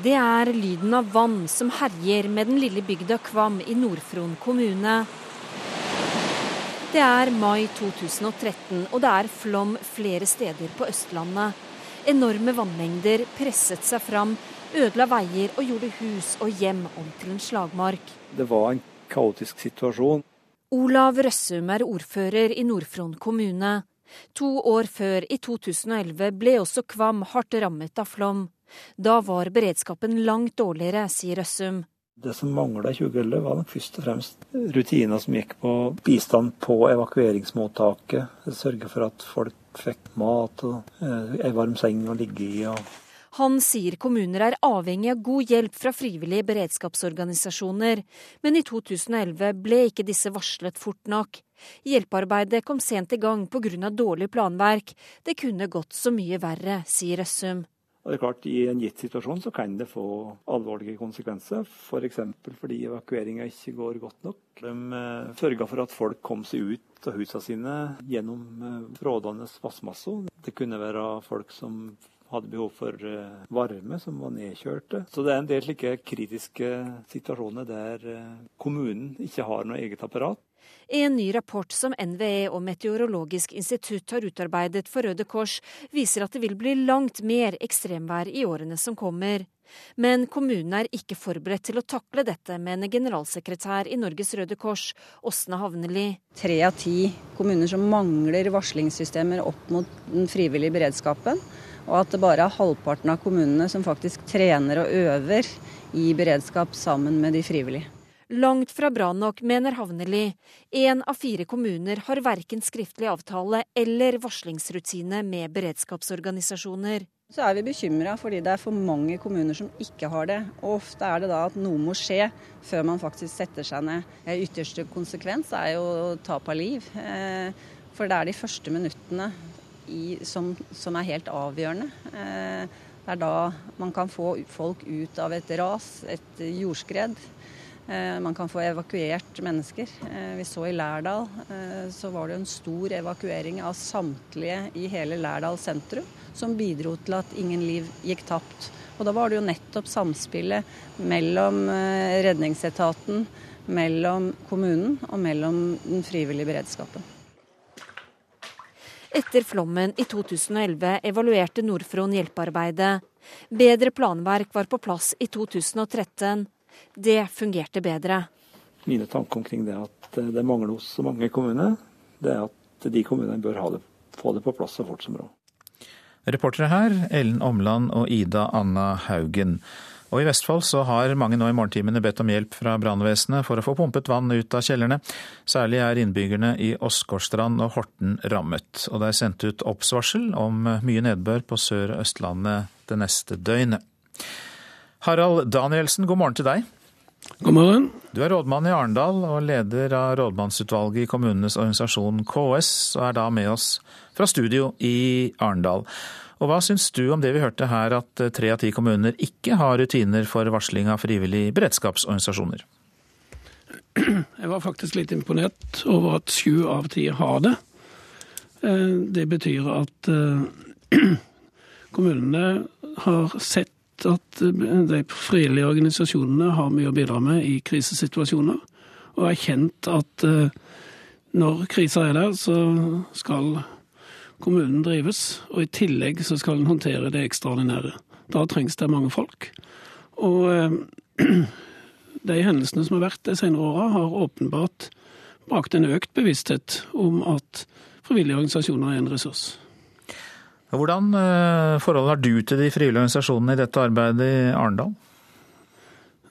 Det er lyden av vann som herjer med den lille bygda Kvam i Nord-Fron kommune. Det er mai 2013, og det er flom flere steder på Østlandet. Enorme vannmengder presset seg fram, ødela veier og gjorde hus og hjem om til en slagmark. Det var en kaotisk situasjon. Olav Røssum er ordfører i Nord-Fron kommune. To år før, i 2011, ble også Kvam hardt rammet av flom. Da var beredskapen langt dårligere, sier Røssum. Det som mangla i 2011, var nok først og fremst rutiner som gikk på bistand på evakueringsmottaket. Sørge for at folk fikk mat og eh, ei varm seng å ligge i. han sier kommuner er avhengig av god hjelp fra frivillige beredskapsorganisasjoner, men i 2011 ble ikke disse varslet fort nok. Hjelpearbeidet kom sent i gang pga. dårlig planverk. Det kunne gått så mye verre, sier Røssum. Og det er klart, I en gitt situasjon så kan det få alvorlige konsekvenser, f.eks. For fordi evakueringa ikke går godt nok. De eh, sørga for at folk kom seg ut av husene sine gjennom eh, rådende vassmasser. Det kunne være folk som hadde behov for eh, varme, som var nedkjørte. Så det er en del slike kritiske situasjoner der kommunen ikke har noe eget apparat. En ny rapport som NVE og Meteorologisk institutt har utarbeidet for Røde Kors, viser at det vil bli langt mer ekstremvær i årene som kommer. Men kommunene er ikke forberedt til å takle dette, mener generalsekretær i Norges Røde Kors, Åsne Havneli. Tre av ti kommuner som mangler varslingssystemer opp mot den frivillige beredskapen. Og at det bare er halvparten av kommunene som faktisk trener og øver i beredskap sammen med de frivillige. Langt fra bra nok, mener Havneli. Én av fire kommuner har verken skriftlig avtale eller varslingsrutine med beredskapsorganisasjoner. Så er vi bekymra fordi det er for mange kommuner som ikke har det. Og ofte er det da at noe må skje før man faktisk setter seg ned. Ytterste konsekvens er jo tap av liv. Eh, for det er de første minuttene i, som, som, er helt avgjørende. Eh, det er da man kan få folk ut av et ras, et jordskred. Eh, man kan få evakuert mennesker. Eh, vi så i Lærdal eh, så var det en stor evakuering av samtlige i hele Lærdal sentrum, som bidro til at ingen liv gikk tapt. Og da var det jo nettopp samspillet mellom redningsetaten, mellom kommunen og mellom den frivillige beredskapen. Etter flommen i 2011 evaluerte Nordfron hjelpearbeidet. Bedre planverk var på plass i 2013. Det fungerte bedre. Mine tanker omkring det at det mangler hos så mange kommuner, det er at de kommunene bør det, få det på plass så fort som råd. Reportere her Ellen Omland og Ida Anna Haugen. Og I Vestfold så har mange nå i morgentimene bedt om hjelp fra brannvesenet for å få pumpet vann ut av kjellerne. Særlig er innbyggerne i Åsgårdstrand og Horten rammet. Og det er sendt ut obs-varsel om mye nedbør på Sør- og Østlandet det neste døgnet. Harald Danielsen, god morgen til deg. God morgen. Du er rådmann i Arendal og leder av rådmannsutvalget i kommunenes organisasjon KS, og er da med oss fra studio i Arendal. Og Hva syns du om det vi hørte her, at eh, tre av ti kommuner ikke har rutiner for varsling av frivillige beredskapsorganisasjoner? Jeg var faktisk litt imponert over at sju av ti har det. Eh, det betyr at eh, kommunene har sett at de frivillige organisasjonene har mye å bidra med i krisesituasjoner, og har kjent at når krisa er der, så skal kommunen drives, og i tillegg så skal den håndtere det ekstraordinære. Da trengs det mange folk. Og eh, de hendelsene som har vært de senere åra, har åpenbart brakt en økt bevissthet om at frivillige organisasjoner er en ressurs. Hvordan eh, forhold har du til de frivillige organisasjonene i dette arbeidet i Arendal?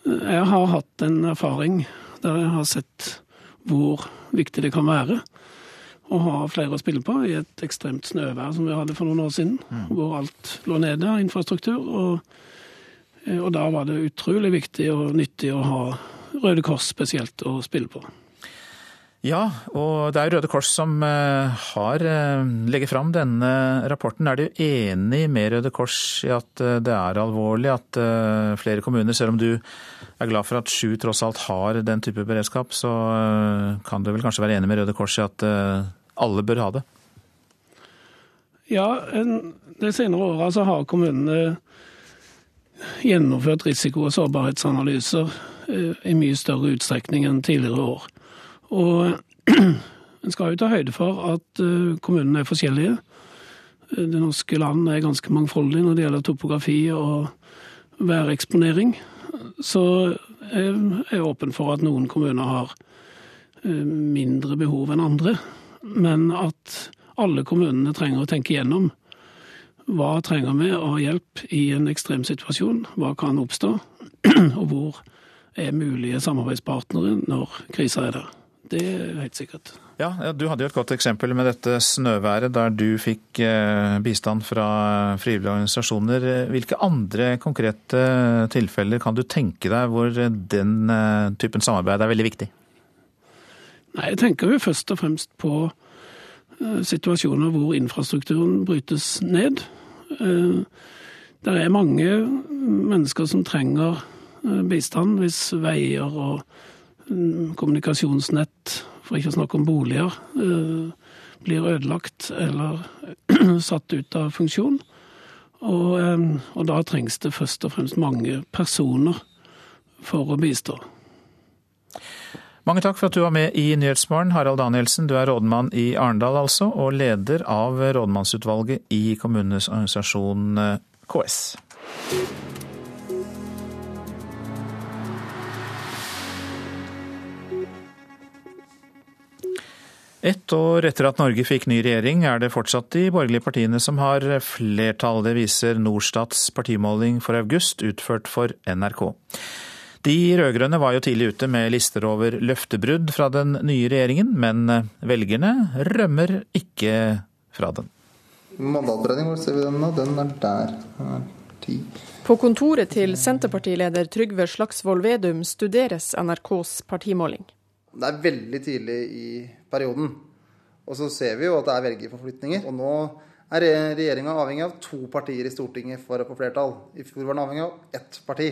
Jeg har hatt en erfaring der jeg har sett hvor viktig det kan være å ha flere å spille på i et ekstremt snøvær som vi hadde for noen år siden, mm. hvor alt lå nede av infrastruktur. Og, og, da var det utrolig viktig og nyttig å ha Røde Kors spesielt å spille på. Ja, og det er Røde Kors som eh, har eh, legger fram denne rapporten. Er du enig med Røde Kors i at det er alvorlig at flere kommuner, selv om du er glad for at sju tross alt har den type beredskap, så kan du vel kanskje være enig med Røde Kors i at alle bør ha det? Ja, de senere åra så har kommunene gjennomført risiko- og sårbarhetsanalyser eh, i mye større utstrekning enn tidligere år. Og en skal jo ta høyde for at eh, kommunene er forskjellige. Det norske land er ganske mangfoldig når det gjelder topografi og væreksponering. Så jeg er åpen for at noen kommuner har eh, mindre behov enn andre men at alle kommunene trenger å tenke gjennom hva trenger vi av hjelp i en ekstrem situasjon, hva kan oppstå, og hvor er mulige samarbeidspartnere når krisa er der. Det er helt sikkert. Ja, Du hadde jo et godt eksempel med dette snøværet, der du fikk eh, bistand fra frivillige organisasjoner. Hvilke andre konkrete tilfeller kan du tenke deg hvor den eh, typen samarbeid er veldig viktig? Nei, Jeg tenker jo først og fremst på uh, situasjoner hvor infrastrukturen brytes ned. Det er mange mennesker som trenger bistand hvis veier og mm, for ikke å snakke om boliger, blir ødelagt eller satt ut av funksjon. Og, og da trengs det først og fremst mange personer for å bistå. Mange takk for at du var med i Nyhetsmorgen. Harald Danielsen, du er rådmann i Arendal altså, og leder av rådmannsutvalget i kommunenes organisasjon eh, KS. Ett år etter at Norge fikk ny regjering, er det fortsatt de borgerlige partiene som har flertall. Det viser Norstats partimåling for august, utført for NRK. De rød-grønne var jo tidlig ute med lister over løftebrudd fra den nye regjeringen, men velgerne rømmer ikke fra den. Mandatberegning, hvor ser vi den nå? Den er der. Ti. På kontoret til Senterpartileder Trygve Slagsvold Vedum studeres NRKs partimåling. Det er veldig tidlig i perioden. Og så ser vi jo at det er velgerforflytninger. Og nå er regjeringa avhengig av to partier i Stortinget for å få flertall. I fjor var den avhengig av ett parti.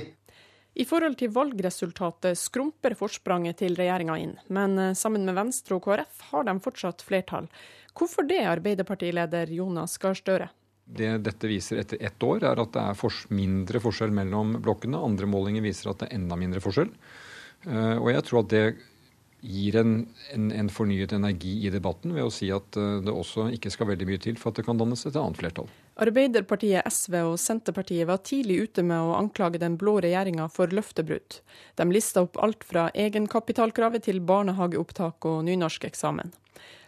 I forhold til valgresultatet skrumper forspranget til regjeringa inn, men eh, sammen med Venstre og KrF har de fortsatt flertall. Hvorfor det, Arbeiderpartileder Jonas Gahr Støre? Det dette viser etter ett år, er at det er mindre forskjell mellom blokkene. Andre målinger viser at det er enda mindre forskjell. Eh, og jeg tror at det gir en, en, en, fornyet energi i debatten ved å si at eh, det også ikke skal veldig mye til for at det kan dannes et annet flertall. Arbeiderpartiet, SV og Senterpartiet var tidlig ute med å anklage den blå regjeringa for løftebrudd. De lista opp alt fra egenkapitalkravet til barnehageopptak og nynorskeksamen.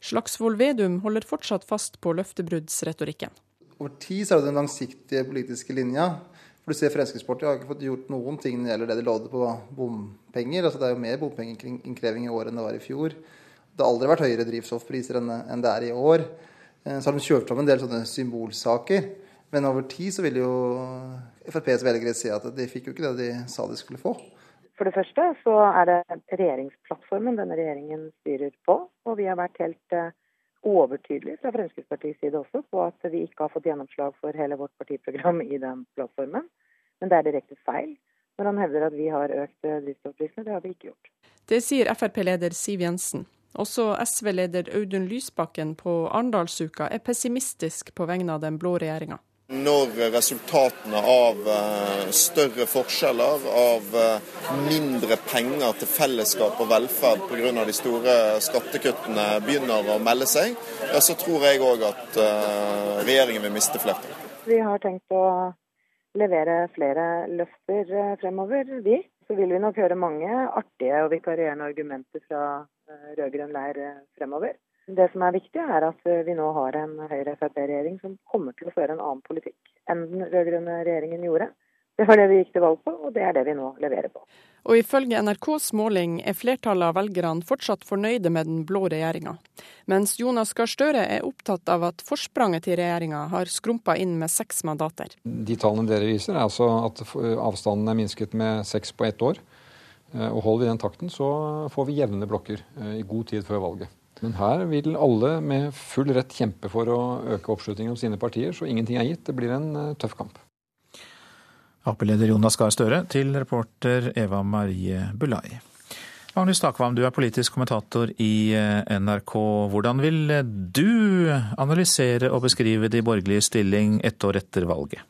Slagsvold Vedum holder fortsatt fast på løftebruddsretorikken. Over tid så er det den langsiktige politiske linja for du ser Fremskrittspartiet har ikke fått gjort noen ting når det gjelder det de lovde på bompenger. Altså det er jo mer bompengeinnkreving i år enn det var i fjor. Det har aldri vært høyere drivstoffpriser enn det er i år. Eh, så har de kjørt fram en del sånne symbolsaker. Men over tid så vil jo FrPs velgere se at de fikk jo ikke det de sa de skulle få. For det første så er det regjeringsplattformen denne regjeringen styrer på. Og vi har vært helt eh, overtydelig fra Fremskrittspartiets side også på at vi ikke har fått gjennomslag for hele vårt partiprogram i den plattformen. Men det er direkte feil når han hevder at vi har økt drivstoffprisene. Det har vi ikke gjort. Det sier Frp-leder Siv Jensen. Også SV-leder Audun Lysbakken på Arendalsuka er pessimistisk på vegne av den blå regjeringa. Når resultatene av eh, større forskjeller, av eh, mindre penger til fellesskap og velferd pga. de store skattekuttene begynner å melde seg, ja, så tror jeg òg at eh, regjeringen vil miste flertall. Vi har tenkt å levere flere løfter fremover, vi. Så vil vi nok høre mange artige og vikarierende argumenter fra rød-grønn leir fremover. Det som er viktig, er at vi nå har en Høyre-Frp-regjering som kommer til å føre en annen politikk enn den rød-grønne regjeringen gjorde. Det var det vi gikk til valg på, og det er det vi nå leverer på. Og ifølge NRKs måling er flertallet av velgerne fortsatt fornøyde med den blå regjeringa. Mens Jonas Gahr Støre er opptatt av at forspranget til regjeringa har skrumpa inn med seks mandater. De tallene dere viser, er altså at avstanden er minsket med seks på ett år. Eh, og holder vi den takten, så får vi jevne blokker eh, i god tid før valget. Men her vil alle med full rett kjempe for å øke oppslutningen om sine partier, så ingenting er gitt. Det blir en eh, tøff kamp. Ap-leder Jonas Gahr Støre til reporter Eva Marie Bulai. Magnus Takvam, du er politisk kommentator i eh, NRK. Hvordan vil du analysere og beskrive de borgerlige stilling ett år etter valget?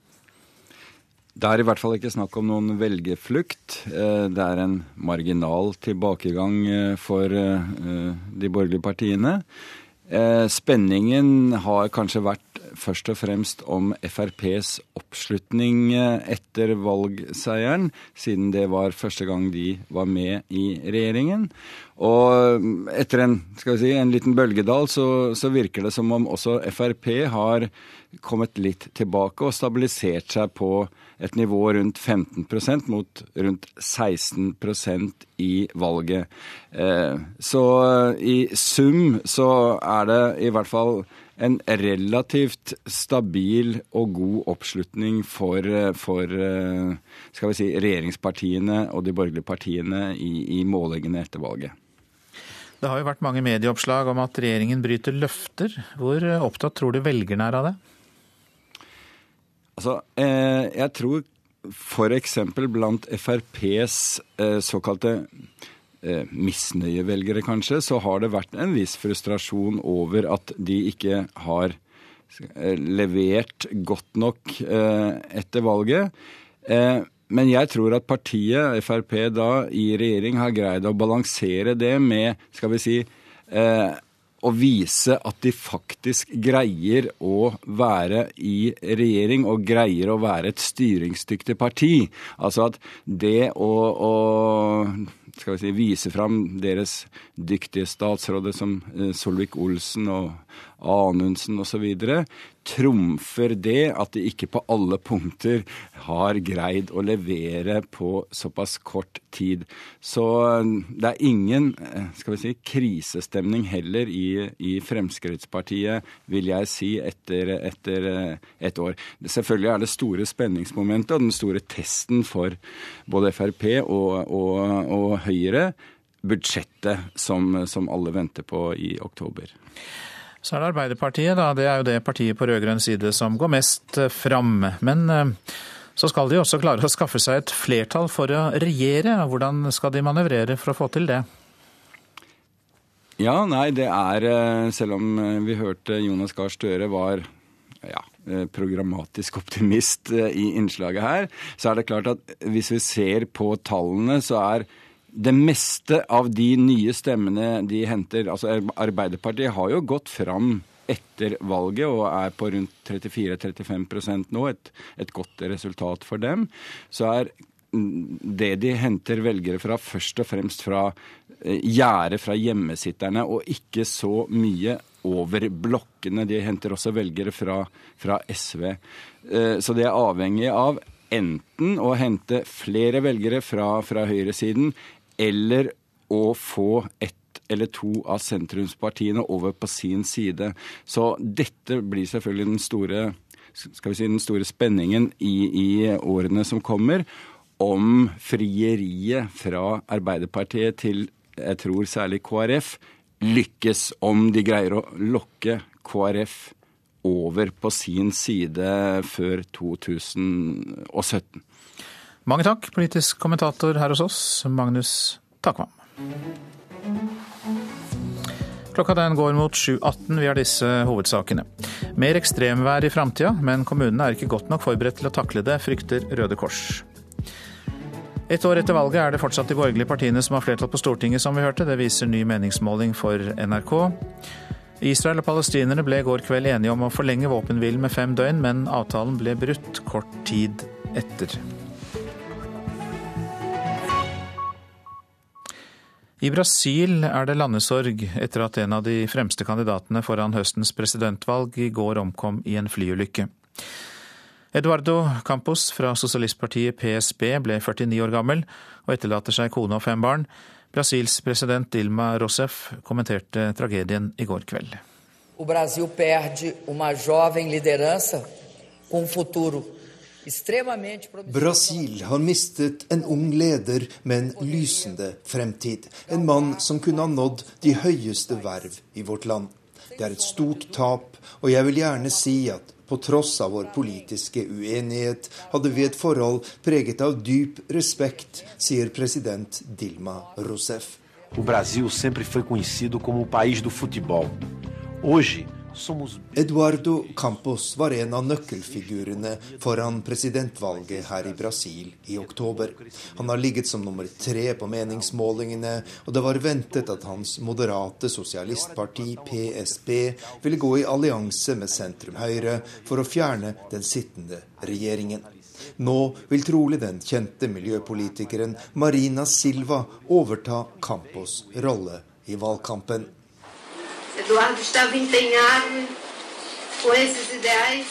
Det er i hvert fall ikke snakk om noen velgerflukt. Eh, det er en marginal tilbakegang eh, for eh, de borgerlige partiene. Spenningen har kanskje vært først og fremst om FrPs oppslutning etter valgseieren, siden det var første gang de var med i regjeringen. Og etter en, si, en liten bølgedal så, så virker det som om også Frp har kommet litt tilbake og stabilisert seg på et nivå rundt 15% mot rundt 16% i valget. Eh, så i sum så er det i hvert fall en relativt stabil og god oppslutning for, for skal vi si, regjeringspartiene og de borgerlige partiene i, i målingene etter valget. Det har jo vært mange medieoppslag om at regjeringen bryter løfter. Hvor opptatt tror du velgerne er av det? Altså, eh, jeg tror f.eks. blant FrPs eh, såkalte eh, misnøyevelgere, kanskje, så har det vært en viss frustrasjon over at de ikke har eh, levert godt nok eh, etter valget. Eh, men jeg tror at partiet, Frp, da i regjering har greid å balansere det med, skal vi si, eh, å vise at de faktisk greier å være i regjering og greier å være et styringsdyktig parti. Altså at det å, å skal vi si, vise fram deres dyktige statsråder som eh, Solvik-Olsen og Anundsen osv., trumfer det at de ikke på alle punkter har greid å levere på såpass kort tid. Så eh, det er ingen eh, skal vi si, krisestemning heller i, i Fremskrittspartiet, vil jeg si, etter, etter et år. Selvfølgelig er det store spenningsmomentet og den store testen for både Frp og, og, og Høyre budsjettet som, som alle venter på i oktober. Så er det Arbeiderpartiet, da. Det er jo det partiet på rød-grønn side som går mest eh, fram. Men eh, så skal de også klare å skaffe seg et flertall for å regjere. Hvordan skal de manøvrere for å få til det? Ja, nei, det er eh, Selv om vi hørte Jonas Gahr Støre var ja, programmatisk optimist i innslaget her, så er det klart at hvis vi ser på tallene, så er det meste av de nye stemmene de henter altså Arbeiderpartiet har jo gått fram etter valget og er på rundt 34-35% nå, et, et, godt resultat for dem. Så er det de henter velgere fra, først og fremst fra eh, gjerdet fra hjemmesitterne, og ikke så mye over blokkene. De henter også velgere fra, fra SV. Eh, så de er avhengig av enten å hente flere velgere fra, fra høyresiden eller å få ett eller to av sentrumspartiene over på sin side. Så dette blir selvfølgelig den store, skal vi si, den store spenningen i, i årene som kommer. Om frieriet fra Arbeiderpartiet til jeg tror særlig KrF lykkes om de greier å lokke KrF over på sin side før 2017. Mange takk, politisk kommentator her hos oss, Magnus Takvam. Klokka den går mot 7.18. Vi har disse hovedsakene. Mer ekstremvær i framtida, men kommunene er ikke godt nok forberedt til å takle det, frykter Røde Kors. Et år etter valget er det fortsatt de borgerlige partiene som har flertall på Stortinget, som vi hørte. Det viser ny meningsmåling for NRK. Israel og palestinerne ble i går kveld enige om å forlenge våpenhvilen med fem døgn, men avtalen ble brutt kort tid etter. I Brasil er det landesorg etter at en av de fremste kandidatene foran høstens presidentvalg i går omkom i en flyulykke. Eduardo Campos fra sosialistpartiet PSB ble 49 år gammel og etterlater seg kone og fem barn. Brasils president Dilma Rousef kommenterte tragedien i går kveld. Brasil perde uma jovem liderança com um futuro Brasil har mistet en ung leder med en lysende fremtid. En mann som kunne ha nådd de høyeste verv i vårt land. Det er et stort tap, og jeg vil gjerne si at på tross av vår politiske uenighet hadde vi et forhold preget av dyp respekt, sier president Dilma Rousef. O Brasil sempre foi conhecido como o país do futebol. Hoje, Eduardo Campos var en av nøkkelfigurene foran presidentvalget her i Brasil i oktober. Han har ligget som nummer tre på meningsmålingene, og det var ventet at hans moderate sosialistparti, PSB, ville gå i allianse med sentrum-høyre for å fjerne den sittende regjeringen. Nå vil trolig den kjente miljøpolitikeren Marina Silva overta Campos rolle i valgkampen. Eduardo estava empenhado com esses ideais.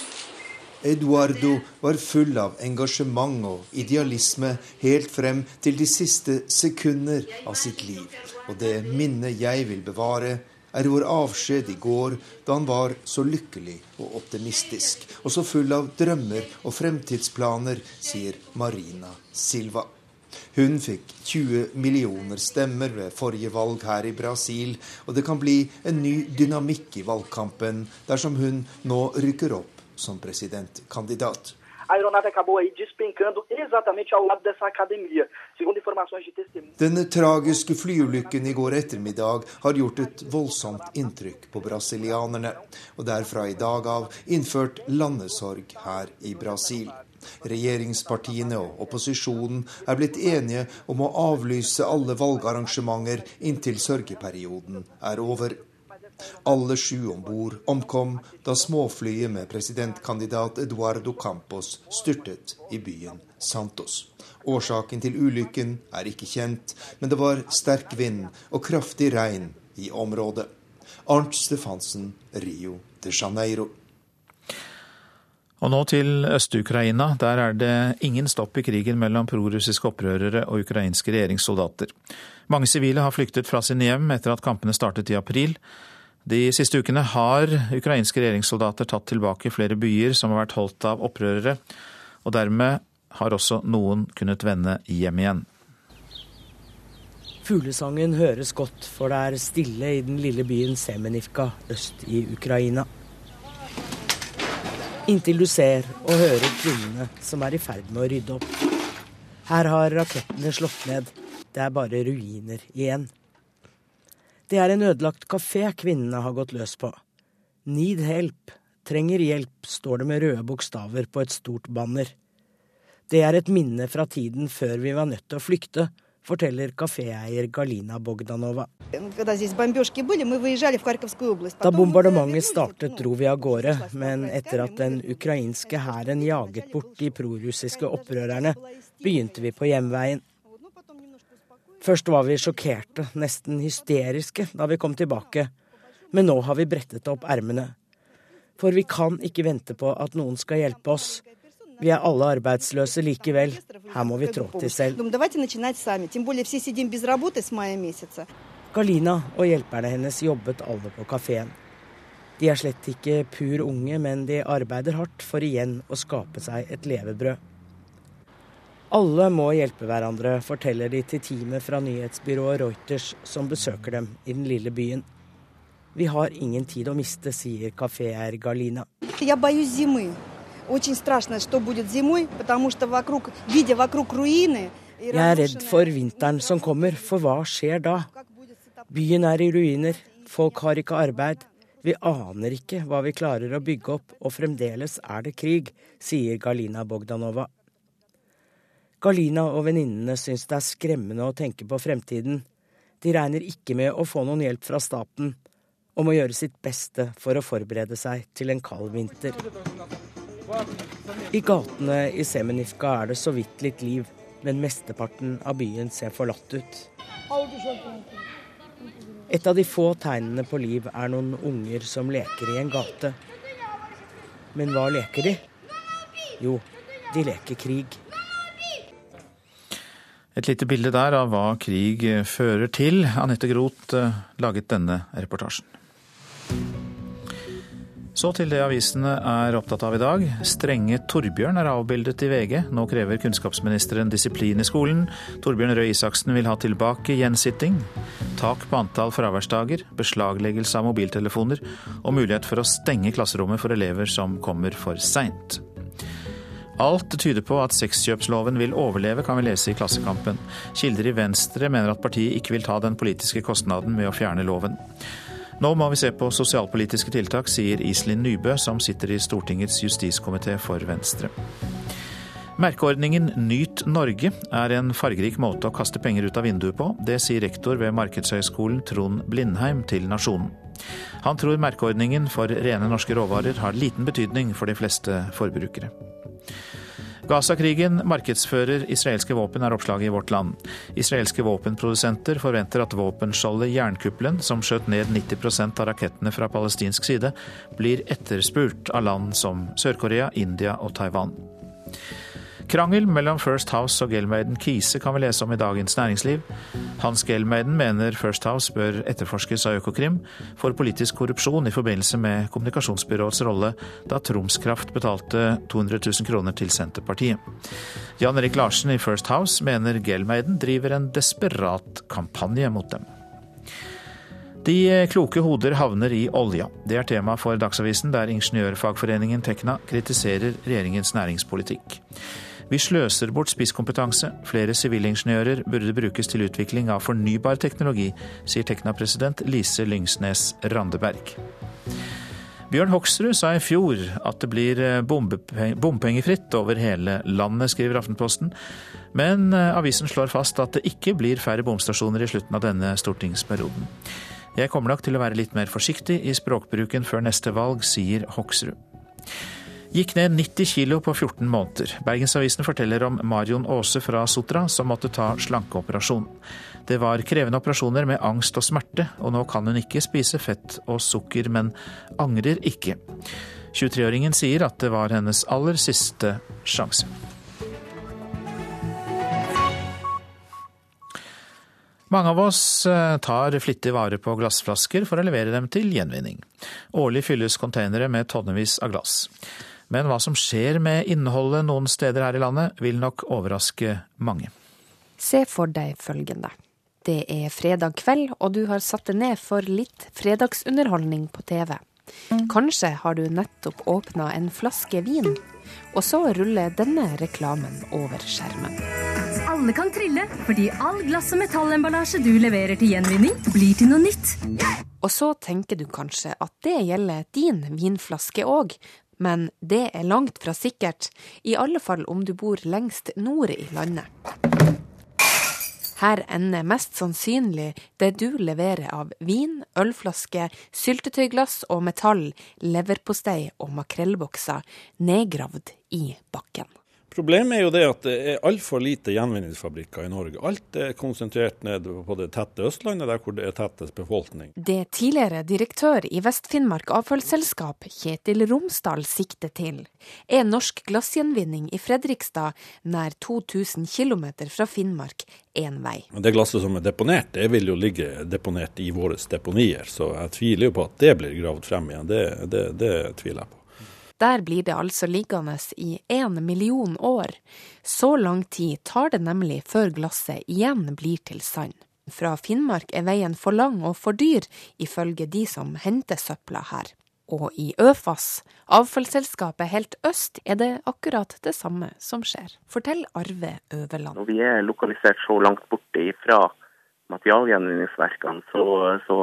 Eduardo var full av engasjement og idealisme helt frem til de siste sekunder av sitt liv. Og det minnet jeg vil bevare, er vår avskjed i går, da han var så lykkelig og optimistisk, og så full av drømmer og fremtidsplaner, sier Marina Silva. Hun fikk 20 millioner stemmer ved forrige valg her i Brasil, og det kan bli en ny dynamikk i valgkampen dersom hun nå rykker opp som presidentkandidat. Denne tragiske flyulykken i går ettermiddag har gjort et voldsomt inntrykk på brasilianerne, og det er fra i dag av innført landesorg her i Brasil. Regjeringspartiene og opposisjonen er blitt enige om å avlyse alle valgarrangementer inntil sørgeperioden er over. Alle sju om bord omkom da småflyet med presidentkandidat Eduardo Campos styrtet i byen Santos. Årsaken til ulykken er ikke kjent, men det var sterk vind og kraftig regn i området. Arnt Stefansen, Rio de Janeiro. Og nå til Øst-Ukraina. Der er det ingen stopp i krigen mellom prorussiske opprørere og ukrainske regjeringssoldater. Mange sivile har flyktet fra sine hjem etter at kampene startet i april. De siste ukene har ukrainske regjeringssoldater tatt tilbake flere byer som har vært holdt av opprørere, og dermed har også noen kunnet vende hjem igjen. Fuglesangen høres godt, for det er stille i den lille byen Semenivka øst i Ukraina. Inntil du ser og hører kvinnene som er i ferd med å rydde opp. Her har rakettene slått ned. Det er bare ruiner igjen. Det er en ødelagt kafé kvinnene har gått løs på. Need help. Trenger hjelp, står det med røde bokstaver på et stort banner. Det er et minne fra tiden før vi var nødt til å flykte, forteller kaféeier Galina Bogdanova. Da bombardementet startet, dro vi av gårde, men etter at den ukrainske hæren jaget bort de prorussiske opprørerne, begynte vi på hjemveien. Først var vi sjokkerte, nesten hysteriske, da vi kom tilbake, men nå har vi brettet opp ermene. For vi kan ikke vente på at noen skal hjelpe oss. Vi er alle arbeidsløse likevel. Her må vi trå til selv. Galina og hjelperne hennes jobbet alle på kafeen. De er slett ikke pur unge, men de arbeider hardt for igjen å skape seg et levebrød. Alle må hjelpe hverandre, forteller de til teamet fra nyhetsbyrået Reuters som besøker dem i den lille byen. Vi har ingen tid å miste, sier kaféeier Galina. Jeg er redd for vinteren som kommer, for hva skjer da? Byen er i ruiner, folk har ikke arbeid. Vi aner ikke hva vi klarer å bygge opp, og fremdeles er det krig, sier Galina Bogdanova. Galina og venninnene syns det er skremmende å tenke på fremtiden. De regner ikke med å få noen hjelp fra staten, og må gjøre sitt beste for å forberede seg til en kald vinter. I gatene i Semenivka er det så vidt litt liv, men mesteparten av byen ser forlatt ut. Et av de få tegnene på liv er noen unger som leker i en gate. Men hva leker de? Jo, de leker krig. Et lite bilde der av hva krig fører til. Anette Groth eh, laget denne reportasjen. Så til det avisene er opptatt av i dag. Strenge Torbjørn er avbildet i VG. Nå krever kunnskapsministeren disiplin i skolen. Torbjørn Røe Isaksen vil ha tilbake gjensitting. Tak på antall fraværsdager, beslagleggelse av mobiltelefoner og mulighet for å stenge klasserommet for elever som kommer for seint. Alt tyder på at sexkjøpsloven vil overleve, kan vi lese i Klassekampen. Kilder i Venstre mener at partiet ikke vil ta den politiske kostnaden med å fjerne loven. Nå må vi se på sosialpolitiske tiltak, sier Iselin Nybø, som sitter i Stortingets justiskomité for Venstre. Merkeordningen Nyt Norge er en fargerik måte å kaste penger ut av vinduet på. Det sier rektor ved Markedshøgskolen Trond Blindheim til Nasjonen. Han tror merkeordningen for rene norske råvarer har liten betydning for de fleste forbrukere. Gaza-krigen markedsfører israelske våpen, er oppslaget i Vårt Land. Israelske våpenprodusenter forventer at våpenskjoldet Jernkuppelen, som skjøt ned 90% av rakettene fra palestinsk side, blir etterspurt av land som Sør-Korea, India og Taiwan. Krangel mellom First House og Gelmeiden Kise kan vi lese om i Dagens Næringsliv. Hans Gelmeiden mener First House bør etterforskes av Økokrim for politisk korrupsjon i forbindelse med kommunikasjonsbyråets rolle da Troms Kraft betalte 200 000 kroner til Senterpartiet. Jan Erik Larsen i First House mener Gelmeiden driver en desperat kampanje mot dem. De kloke hoder havner i olja. Det er tema for Dagsavisen, der ingeniørfagforeningen Tekna kritiserer regjeringens næringspolitikk. Vi sløser bort spisskompetanse. Flere sivilingeniører burde brukes til utvikling av fornybar teknologi, sier Tekna-president Lise Lyngsnes Randeberg. Bjørn Hoksrud sa i fjor at det blir eh, bompengefritt over hele landet, skriver Aftenposten. Men eh, avisen slår fast at det ikke blir færre bomstasjoner i slutten av denne stortingsperioden. Jeg kommer nok til å være litt mer forsiktig i språkbruken før neste valg, sier Hoksrud. Gikk ned 90 kilo på 14 måneder. Bergensavisen forteller om Marion Aase fra Sotra som måtte ta slankeoperasjon. Det var krevende operasjoner med angst og smerte, og nå kan hun ikke spise fett og sukker, men angrer ikke. 23-åringen sier at det var hennes aller siste sjanse. Mange av oss eh, tar flittig vare på glassflasker for å levere dem til gjenvinning. Årlig fylles containere med tonnevis av glass. Men hva som skjer med innholdet noen steder her i landet, vil nok overraske mange. Se for deg følgende. Det er fredag kveld, og du har satt deg ned for litt fredagsunderholdning på TV. Kanskje har du nettopp åpna en flaske vin, og så ruller denne reklamen over skjermen. Alle kan trille, fordi all glass- og metallemballasje du leverer til gjenvinning, blir til noe nytt. Og så tenker du kanskje at det gjelder din vinflaske òg, men det er langt fra sikkert, i alle fall om du bor lengst nord i landet. Her ender mest sannsynlig det du leverer av vin, ølflaske, syltetøyglass og metall, leverpostei og makrellbokser nedgravd i bakken. Problemet er jo det at det er altfor lite gjenvinningsfabrikker i Norge. Alt er konsentrert ned på det tette Østlandet, der hvor det er tettest befolkning. Det tidligere direktør i Vest-Finnmark avfallsselskap, Kjetil Romsdal, sikter til, er norsk glassgjenvinning i Fredrikstad, nær 2000 km fra Finnmark, én vei. Det glasset som er deponert, det vil jo ligge deponert i våre deponier, så jeg tviler jo på at det blir gravd frem igjen. Det, det, det tviler jeg på. Der blir det altså liggende i én million år. Så lang tid tar det nemlig før glasset igjen blir til sand. Fra Finnmark er veien for lang og for dyr, ifølge de som henter søpla her. Og i Øfas, avfallsselskapet helt øst, er det akkurat det samme som skjer, Fortell Arve Øverland. Når vi er lokalisert så langt borte fra materialgjenvinningsverkene, så, så,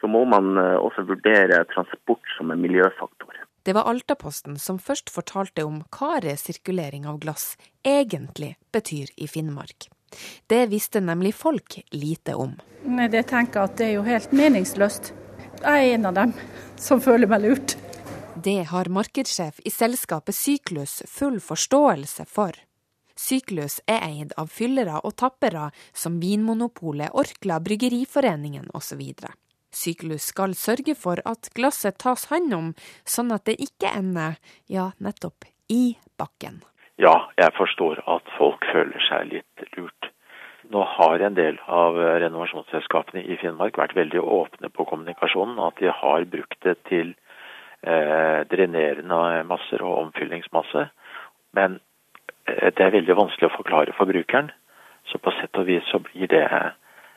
så, må man eh, også vurdere transport som en miljøfaktor. Det var Altaposten som først fortalte om hva resirkulering av glass egentlig betyr i Finnmark. Det visste nemlig folk lite om. Nei, Jeg tenker at det er jo helt meningsløst. Jeg er en av dem som føler meg lurt. Det har markedssjef i selskapet Syklus full forståelse for. Syklus er eid av fyllere og tappere som Vinmonopolet, Orkla, Bryggeriforeningen osv. Syklus skal sørge for at glasset tas hånd om, sånn at det ikke ender, ja, nettopp i bakken. Ja, jeg forstår at folk føler seg litt lurt. Nå har en del av renovasjonsselskapene i Finnmark vært veldig åpne på kommunikasjonen. At de har brukt det til eh, drenerende masser og omfyllingsmasse. Men eh, det er veldig vanskelig å forklare for brukeren. Så på sett og vis så blir det,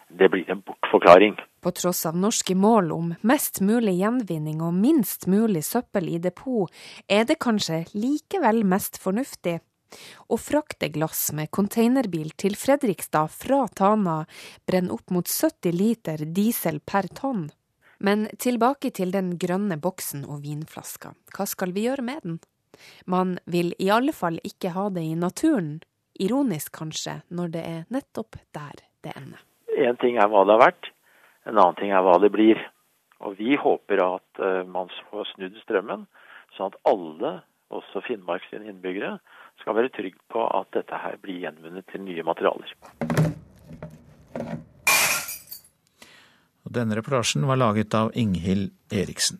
det blir en bortforklaring. På tross av norske mål om mest mulig gjenvinning og minst mulig søppel i depot, er det kanskje likevel mest fornuftig å frakte glass med containerbil til Fredrikstad fra Tana brenner opp mot 70 liter diesel per tonn. Men tilbake til den grønne boksen og vinflaska. Hva skal vi gjøre med den? Man vil i alle fall ikke ha det i naturen. Ironisk kanskje, når det er nettopp der det ender. Én ting er hva det har vært, en annen ting er hva det blir. Og vi håper at uh, man får snudd strømmen, sånn at alle, også Finnmarks innbyggere, skal være trygg på at dette her blir gjenvunnet til nye materialer. Denne reportasjen var laget av Inghild Eriksen.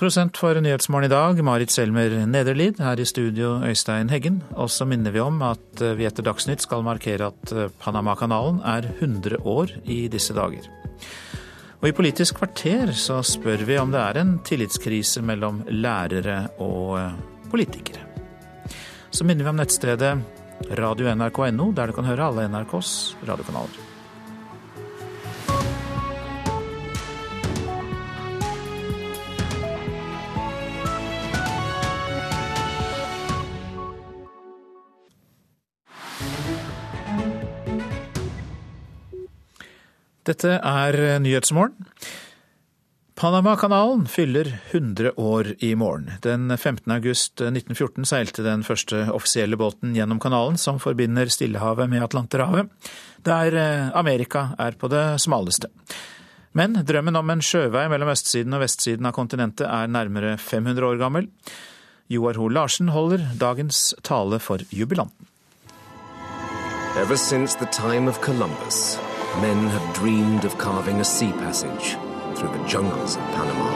Prosent for Nyhetsmorgen i dag, Marit Selmer Nederlid. Her i studio, Øystein Heggen. Og så minner vi om at vi etter Dagsnytt skal markere at Panamakanalen er 100 år i disse dager. Og i Politisk kvarter så spør vi om det er en tillitskrise mellom lærere og politikere. Så minner vi om nettstedet radio.nrk.no, der du kan høre alle NRKs radiokanaler. Dette er Nyhetsmorgen. Panamakanalen fyller 100 år i morgen. Den 15. august 1914 seilte den første offisielle båten gjennom kanalen som forbinder Stillehavet med Atlanterhavet, der eh, Amerika er på det smaleste. Men drømmen om en sjøvei mellom østsiden og vestsiden av kontinentet er nærmere 500 år gammel. Joar Hoel Larsen holder dagens tale for jubilanten. Ever since the time of Columbus, men have dreamed of carving a sea passage through the jungles of Panama.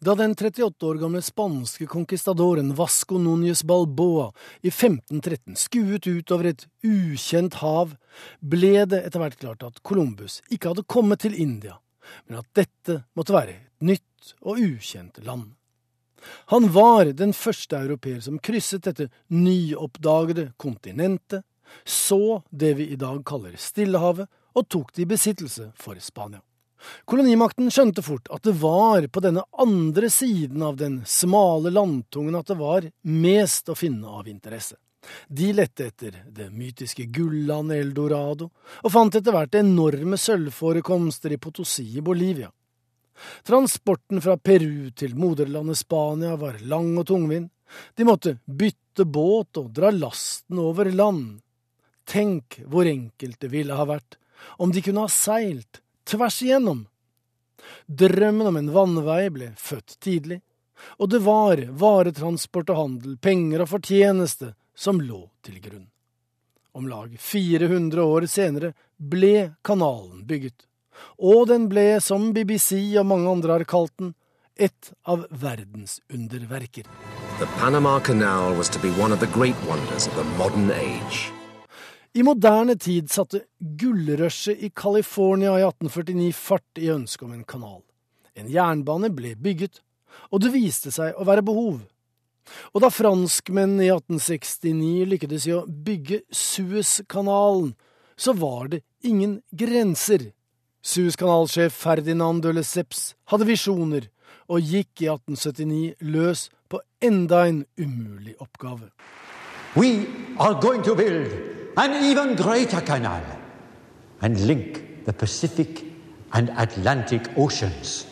Da den 38 år gamle spanske konkistadoren Vasco Núñez Balboa i 1513 skuet ut over et ukjent hav, ble det etter hvert klart at Columbus ikke hadde kommet til India, men at dette måtte være et nytt og ukjent land. Han var den første europeer som krysset dette nyoppdagede kontinentet, så det vi i dag kaller Stillehavet, og tok det i besittelse for Spania. Kolonimakten skjønte fort at det var på denne andre siden av den smale landtungen at det var mest å finne av interesse. De lette etter det mytiske gullandet Eldorado, og fant etter hvert enorme sølvforekomster i Potosi i Bolivia. Transporten fra Peru til moderlandet Spania var lang og tungvint. De måtte bytte båt og dra lasten over land. Tenk hvor enkelt det ville ha vært om de kunne ha seilt tvers igjennom. Drømmen om en vannvei ble født tidlig, og det var varetransport og handel, penger og fortjeneste som lå til grunn. Om lag 400 år senere ble kanalen bygget, og den ble, som BBC og mange andre har kalt den, et av verdens underverker. The Panama Canal was to be one of the great wonders of the modern age. I moderne tid satte gullrushet i California i 1849 fart i ønsket om en kanal. En jernbane ble bygget, og det viste seg å være behov. Og da franskmennene i 1869 lykkedes i å bygge Suezkanalen, så var det ingen grenser. Suezkanalsjef Ferdinand de Lesseps hadde visjoner, og gikk i 1879 løs på enda en umulig oppgave. We are going to build an even greater canal and link the Pacific and Atlantic Oceans.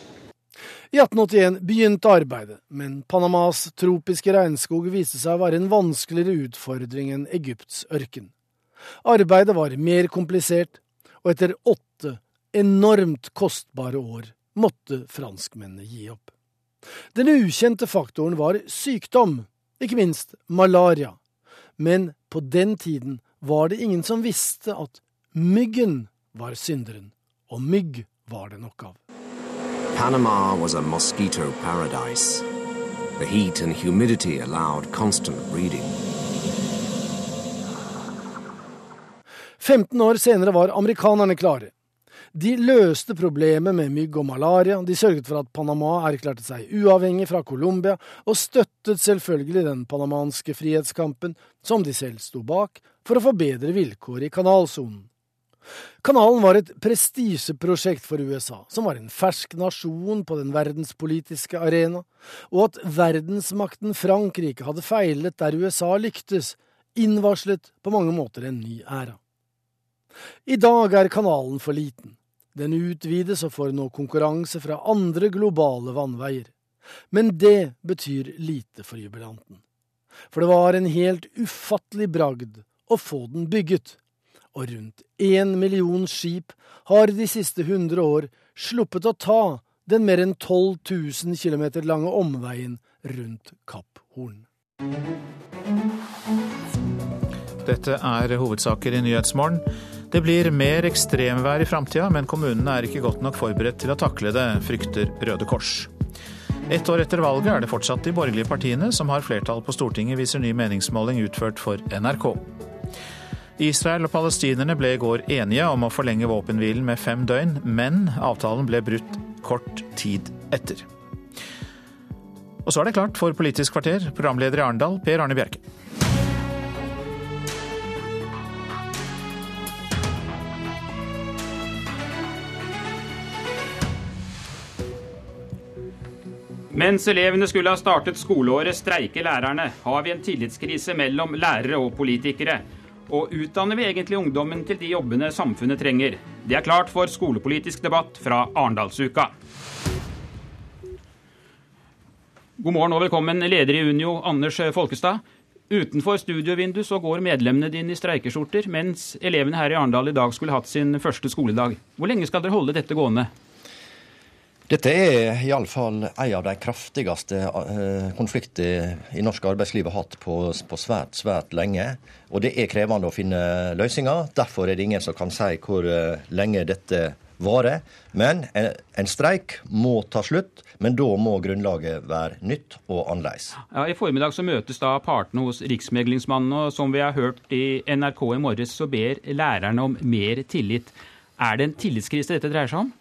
I 1881 begynte arbeidet, men Panamas tropiske regnskog viste seg å være en vanskeligere utfordring enn Egypts ørken. Arbeidet var mer komplisert, og etter åtte enormt kostbare år måtte franskmennene gi opp. Den ukjente faktoren var sykdom, ikke minst malaria. Men på den tiden var det ingen som visste at myggen var synderen, og mygg var det nok av. Panama was a mosquito paradise. The heat and humidity allowed constant breeding. 15 år senere var amerikanerne klare. De løste problemet med mygg og malaria, de sørget for at Panama erklærte seg uavhengig fra Colombia, og støttet selvfølgelig den panamanske frihetskampen, som de selv sto bak, for å få bedre vilkår i kanalsonen. Kanalen var et prestisjeprosjekt for USA, som var en fersk nasjon på den verdenspolitiske arena, og at verdensmakten Frankrike hadde feilet der USA lyktes, innvarslet på mange måter en ny æra. I dag er kanalen for liten. Den utvides og får nå konkurranse fra andre globale vannveier. Men det betyr lite for jubilanten. For det var en helt ufattelig bragd å få den bygget og rundt én million skip har de siste hundre år sluppet å ta den mer enn 12 000 km lange omveien rundt Kapp Horn. Dette er hovedsaker i Nyhetsmorgen. Det blir mer ekstremvær i framtida, men kommunene er ikke godt nok forberedt til å takle det, frykter Røde Kors. Ett år etter valget er det fortsatt de borgerlige partiene som har flertall på Stortinget, viser ny meningsmåling utført for NRK. Israel og palestinerne ble i går enige om å forlenge våpenhvilen med fem døgn, men avtalen ble brutt kort tid etter. Og så er det klart for Politisk kvarter, programleder i Arendal, Per Arne Bjerke. Mens elevene skulle ha startet skoleåret, streiker lærerne. Har vi en tillitskrise mellom lærere og politikere? Og utdanner vi egentlig ungdommen til de jobbene samfunnet trenger? Det er klart for skolepolitisk debatt fra Arendalsuka. God morgen og velkommen, leder i Unio, Anders Folkestad. Utenfor studiovindu så går medlemmene dine i streikeskjorter, mens elevene her i Arendal i dag skulle hatt sin første skoledag. Hvor lenge skal dere holde dette gående? Dette er iallfall en av de kraftigste konfliktene i norsk arbeidsliv har hatt på, på, svært, svært lenge. Og det er krevende å finne løsninger. Derfor er det ingen som kan si hvor uh, lenge dette varer. Men en, en, streik må ta slutt, men da må grunnlaget være nytt og annerledes. Ja, I formiddag så møtes da partene hos Riksmeglingsmannen, og som vi har hørt i NRK i morges, så ber lærerne om mer tillit. Er det en tillitskrise dette dreier seg om?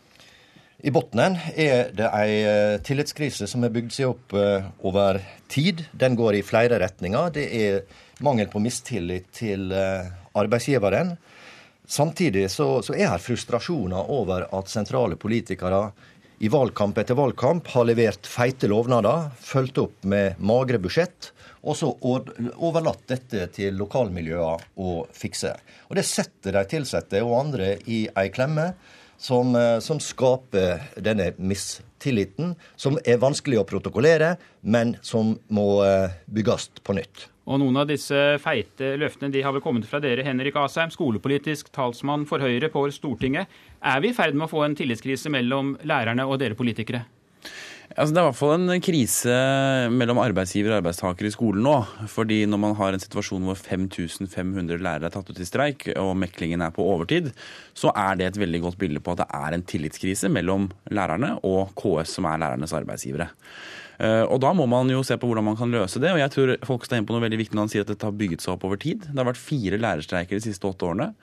I bunnen er det ei eh, tillitskrise som er bygd seg opp eh, over tid. Den går i flere retninger. Det er mangel på mistillit til eh, arbeidsgiveren. Samtidig så, så er her frustrasjoner over at sentrale politikere i valgkamp etter valgkamp har levert feite lovnader, fulgt opp med magre budsjett, og så overlatt dette til lokalmiljøene å fikse. Og Det setter de ansatte og andre i ei klemme som, eh, som skaper denne mistilliten, som er vanskelig å protokollere, men som må eh, bygges på nytt. Og Noen av disse feite løftene de har vel kommet fra dere, Henrik Asheim, skolepolitisk talsmann for Høyre på Stortinget. Er vi i ferd med å få en tillitskrise mellom lærerne og dere politikere? Altså, det er i hvert fall en krise mellom arbeidsgiver og arbeidstaker i skolen nå. fordi når man har en situasjon hvor 5500 lærere er tatt ut i streik, og meklingen er på overtid, så er det et veldig godt bilde på at det er en tillitskrise mellom lærerne og KS, som er lærernes arbeidsgivere. Og Da må man jo se på hvordan man kan løse det. og jeg tror folk er inne på noe veldig viktig når han sier at dette har bygget seg opp over tid. Det har vært fire lærerstreiker de siste åtte årene.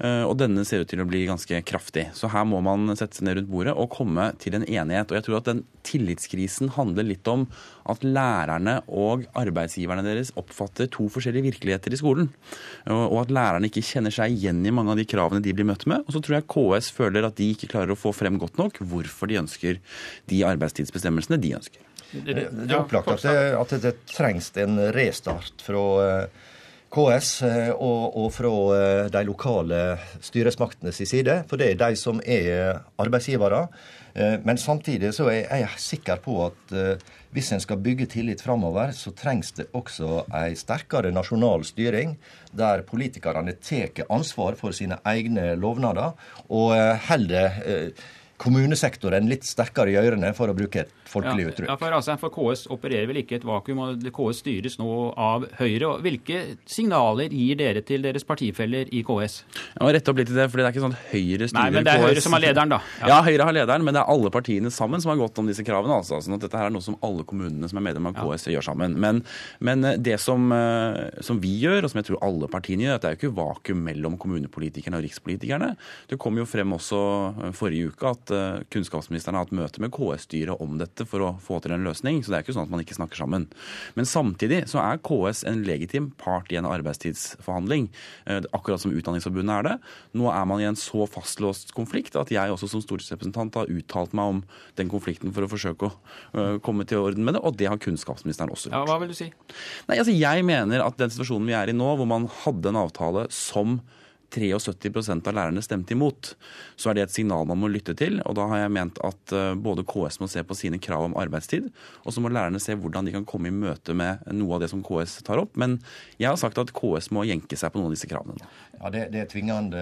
Eh, og denne ser ut til å bli ganske kraftig. Så her må man sette seg ned rundt bordet og komme til en enighet. Og jeg tror at den tillitskrisen handler litt om at lærerne og arbeidsgiverne deres oppfatter to forskjellige virkeligheter i skolen. Og at lærerne ikke kjenner seg igjen i mange av de kravene de blir møtt med. Og så tror jeg KS føler at de ikke klarer å få frem godt nok hvorfor de ønsker de arbeidstidsbestemmelsene de ønsker. Det, er opplagt at det, at det trengs en restart fra eh, KS eh, og, og, fra eh, de lokale styresmaktenes side, for det er de som er arbeidsgivere. Eh, men samtidig så er jeg sikker på at hvis en skal bygge tillit framover, så trengs det også ei sterkere nasjonal styring, der politikerne tar ansvar for sine egne lovnader og holder kommunesektoren litt sterkere i ørene, for å bruke et folkelig uttrykk. Ja, for, altså, for, KS opererer vel ikke et vakuum, og KS styres nå av Høyre. Hvilke signaler gir dere til deres partifeller i KS? Jeg må rette opp litt i det, for det er ikke sånn at Høyre styrer KS. Nei, men det er Høyre som har lederen, da. Ja. ja. Høyre har lederen, men det er alle partiene sammen som har gått om disse kravene. altså. Sånn at dette her er noe som alle kommunene som er medlem av KS gjør sammen. Men, men eh, det som, eh, som, vi gjør, og som jeg tror alle partiene gjør, at det er jo ikke vakuum mellom kommunepolitikerne og rikspolitikerne. Det kom jo frem også eh, forrige uke at kunnskapsministeren har hatt møte med KS-styret om dette for å få til en løsning. Så det er ikke sånn at man ikke snakker sammen. Men samtidig så er KS en legitim part i en arbeidstidsforhandling, eh, akkurat som Utdanningsforbundet er det. Nå er man i en så fastlåst konflikt at jeg også som stortingsrepresentant har uttalt meg om den konflikten for å forsøke å eh, komme til orden med det, og det har kunnskapsministeren også gjort. Ja, hva vil du si? Nei, altså Jeg mener at den situasjonen vi er i nå, hvor man hadde en avtale som 73% av lærerne stemte imot, så er det et signal man må lytte til. og Da har jeg ment at eh, både KS må se på sine krav om arbeidstid, og så må lærerne se hvordan de kan komme i møte med noe av det som KS tar opp. Men jeg har sagt at KS må jenke seg på noen av disse kravene. Ja, det, det, er tvingende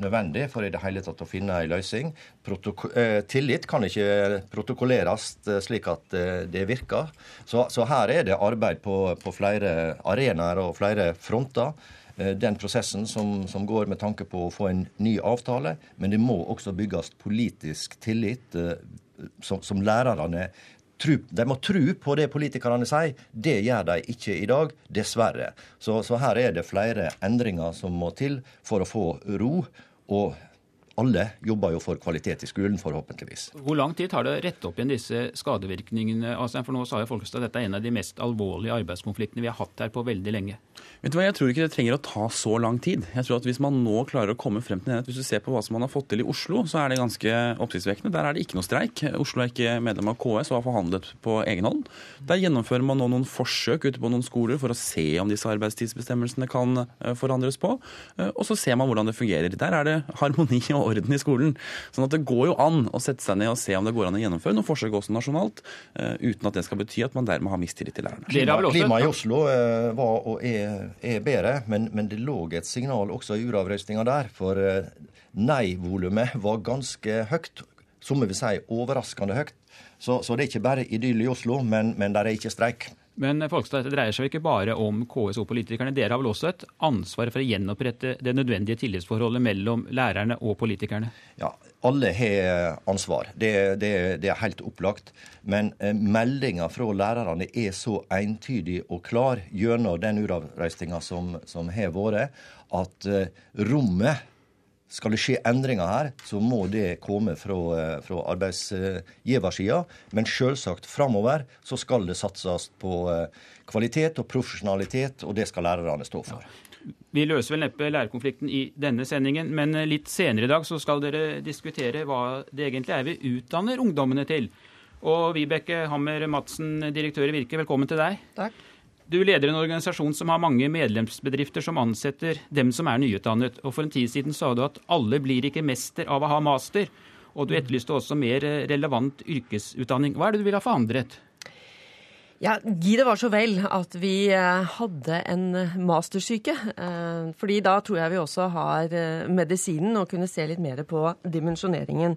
nødvendig for i det hele tatt å finne en løsning. Protoko eh, tillit kan ikke protokolleres eh, slik at eh, det virker. Så, så, her er det arbeid på, på flere arenaer og flere fronter. Eh, den prosessen som, som, går med tanke på å få en ny avtale. Men det må også bygges politisk tillit, eh, som, som lærerne De må tro på det politikerne sier. Det gjør de ikke i dag, dessverre. Så, så her er det flere endringer som må til for å få ro. og alle jobber jo for kvalitet i skolen, forhåpentligvis. Hvor lang tid tar det å rette opp igjen disse skadevirkningene? Altså, for nå sa jo Folkestad at dette er en av de mest alvorlige arbeidskonfliktene vi har hatt her på veldig lenge. Vet du hva, Jeg tror ikke det trenger å ta så lang tid. Jeg tror at Hvis man nå klarer å komme frem til enighet, hvis du ser på hva som man har fått til i Oslo, så er det ganske oppsiktsvekkende. Der er det ikke noe streik. Oslo er ikke medlem av KS og har forhandlet på egen hånd. Der gjennomfører man nå noen forsøk ute på noen skoler for å se om disse arbeidstidsbestemmelsene kan eh, forandres på. Eh, og så ser man hvordan det fungerer. Der er det harmoni og orden i skolen. Sånn at det går jo an å sette seg ned og se om det går an å gjennomføre noen forsøk også nasjonalt, uh, uten at det skal bety at man dermed har mistillit til lærerne. Klimaet i Oslo uh, var og er, er bedre, men, men, det lå et signal også i uravrøstinga der. For uh, nei-volumet var ganske høyt. Som vi vil si overraskende høyt. Så, så, det er ikke bare idyll i Oslo, men, men der er ikke streik. Men Folkstad, det dreier seg ikke bare om KSO-politikerne. Dere har vel også et ansvar for å gjenopprette det nødvendige tillitsforholdet mellom lærerne og politikerne? Ja, alle har ansvar. Det, det, det er helt opplagt. Men eh, meldinga fra lærerne er så entydig og klar gjennom den uravreistinga som, som har vært, at eh, rommet skal det skje endringer her, så må det komme fra, eh, fra arbeidsgiversida. Men selvsagt framover så skal det satses på eh, kvalitet og profesjonalitet, og det skal lærerne stå for. Vi løser vel neppe lærerkonflikten i denne sendingen, men eh, litt senere i dag så skal dere diskutere hva det egentlig er vi utdanner ungdommene til. Og Vibeke Hammer Madsen, direktør i Virke, velkommen til deg. Takk. Du leder en organisasjon som har mange medlemsbedrifter som ansetter dem som er nyutdannet. Og For en tid siden sa du at alle blir ikke mester av å ha master. Og du etterlyste også mer relevant yrkesutdanning. Hva er det du vil ha forandret? Ja, Gi det var så vel at vi eh, hadde en mastersyke. Eh, fordi da tror jeg vi også har eh, medisinen og kunne se litt mer på dimensjoneringen.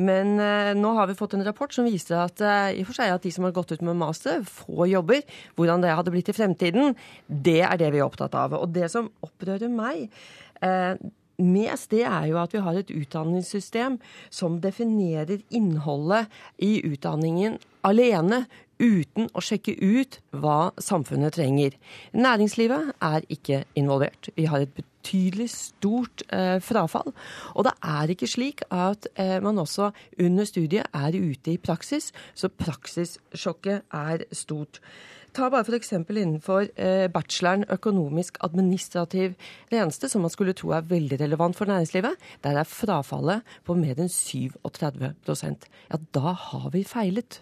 Men nå har vi fått en rapport som viser at seg at de som har gått ut med master, får jobber. Hvordan det hadde blitt i fremtiden, det er det vi er opptatt av. Og det som opprører meg mest, det er jo at vi har et utdanningssystem som definerer innholdet i utdanningen alene uten å sjekke ut hva samfunnet trenger. Næringslivet er ikke involvert. Vi har et betydelig stort eh, frafall. Og det er ikke slik at eh, man også under studiet er ute i praksis, så praksissjokket er stort. Ta bare f.eks. innenfor eh, bacheloren økonomisk administrativ tjeneste, som man skulle tro er veldig relevant for næringslivet. Der er frafallet på mer enn 37 Ja, da har vi feilet.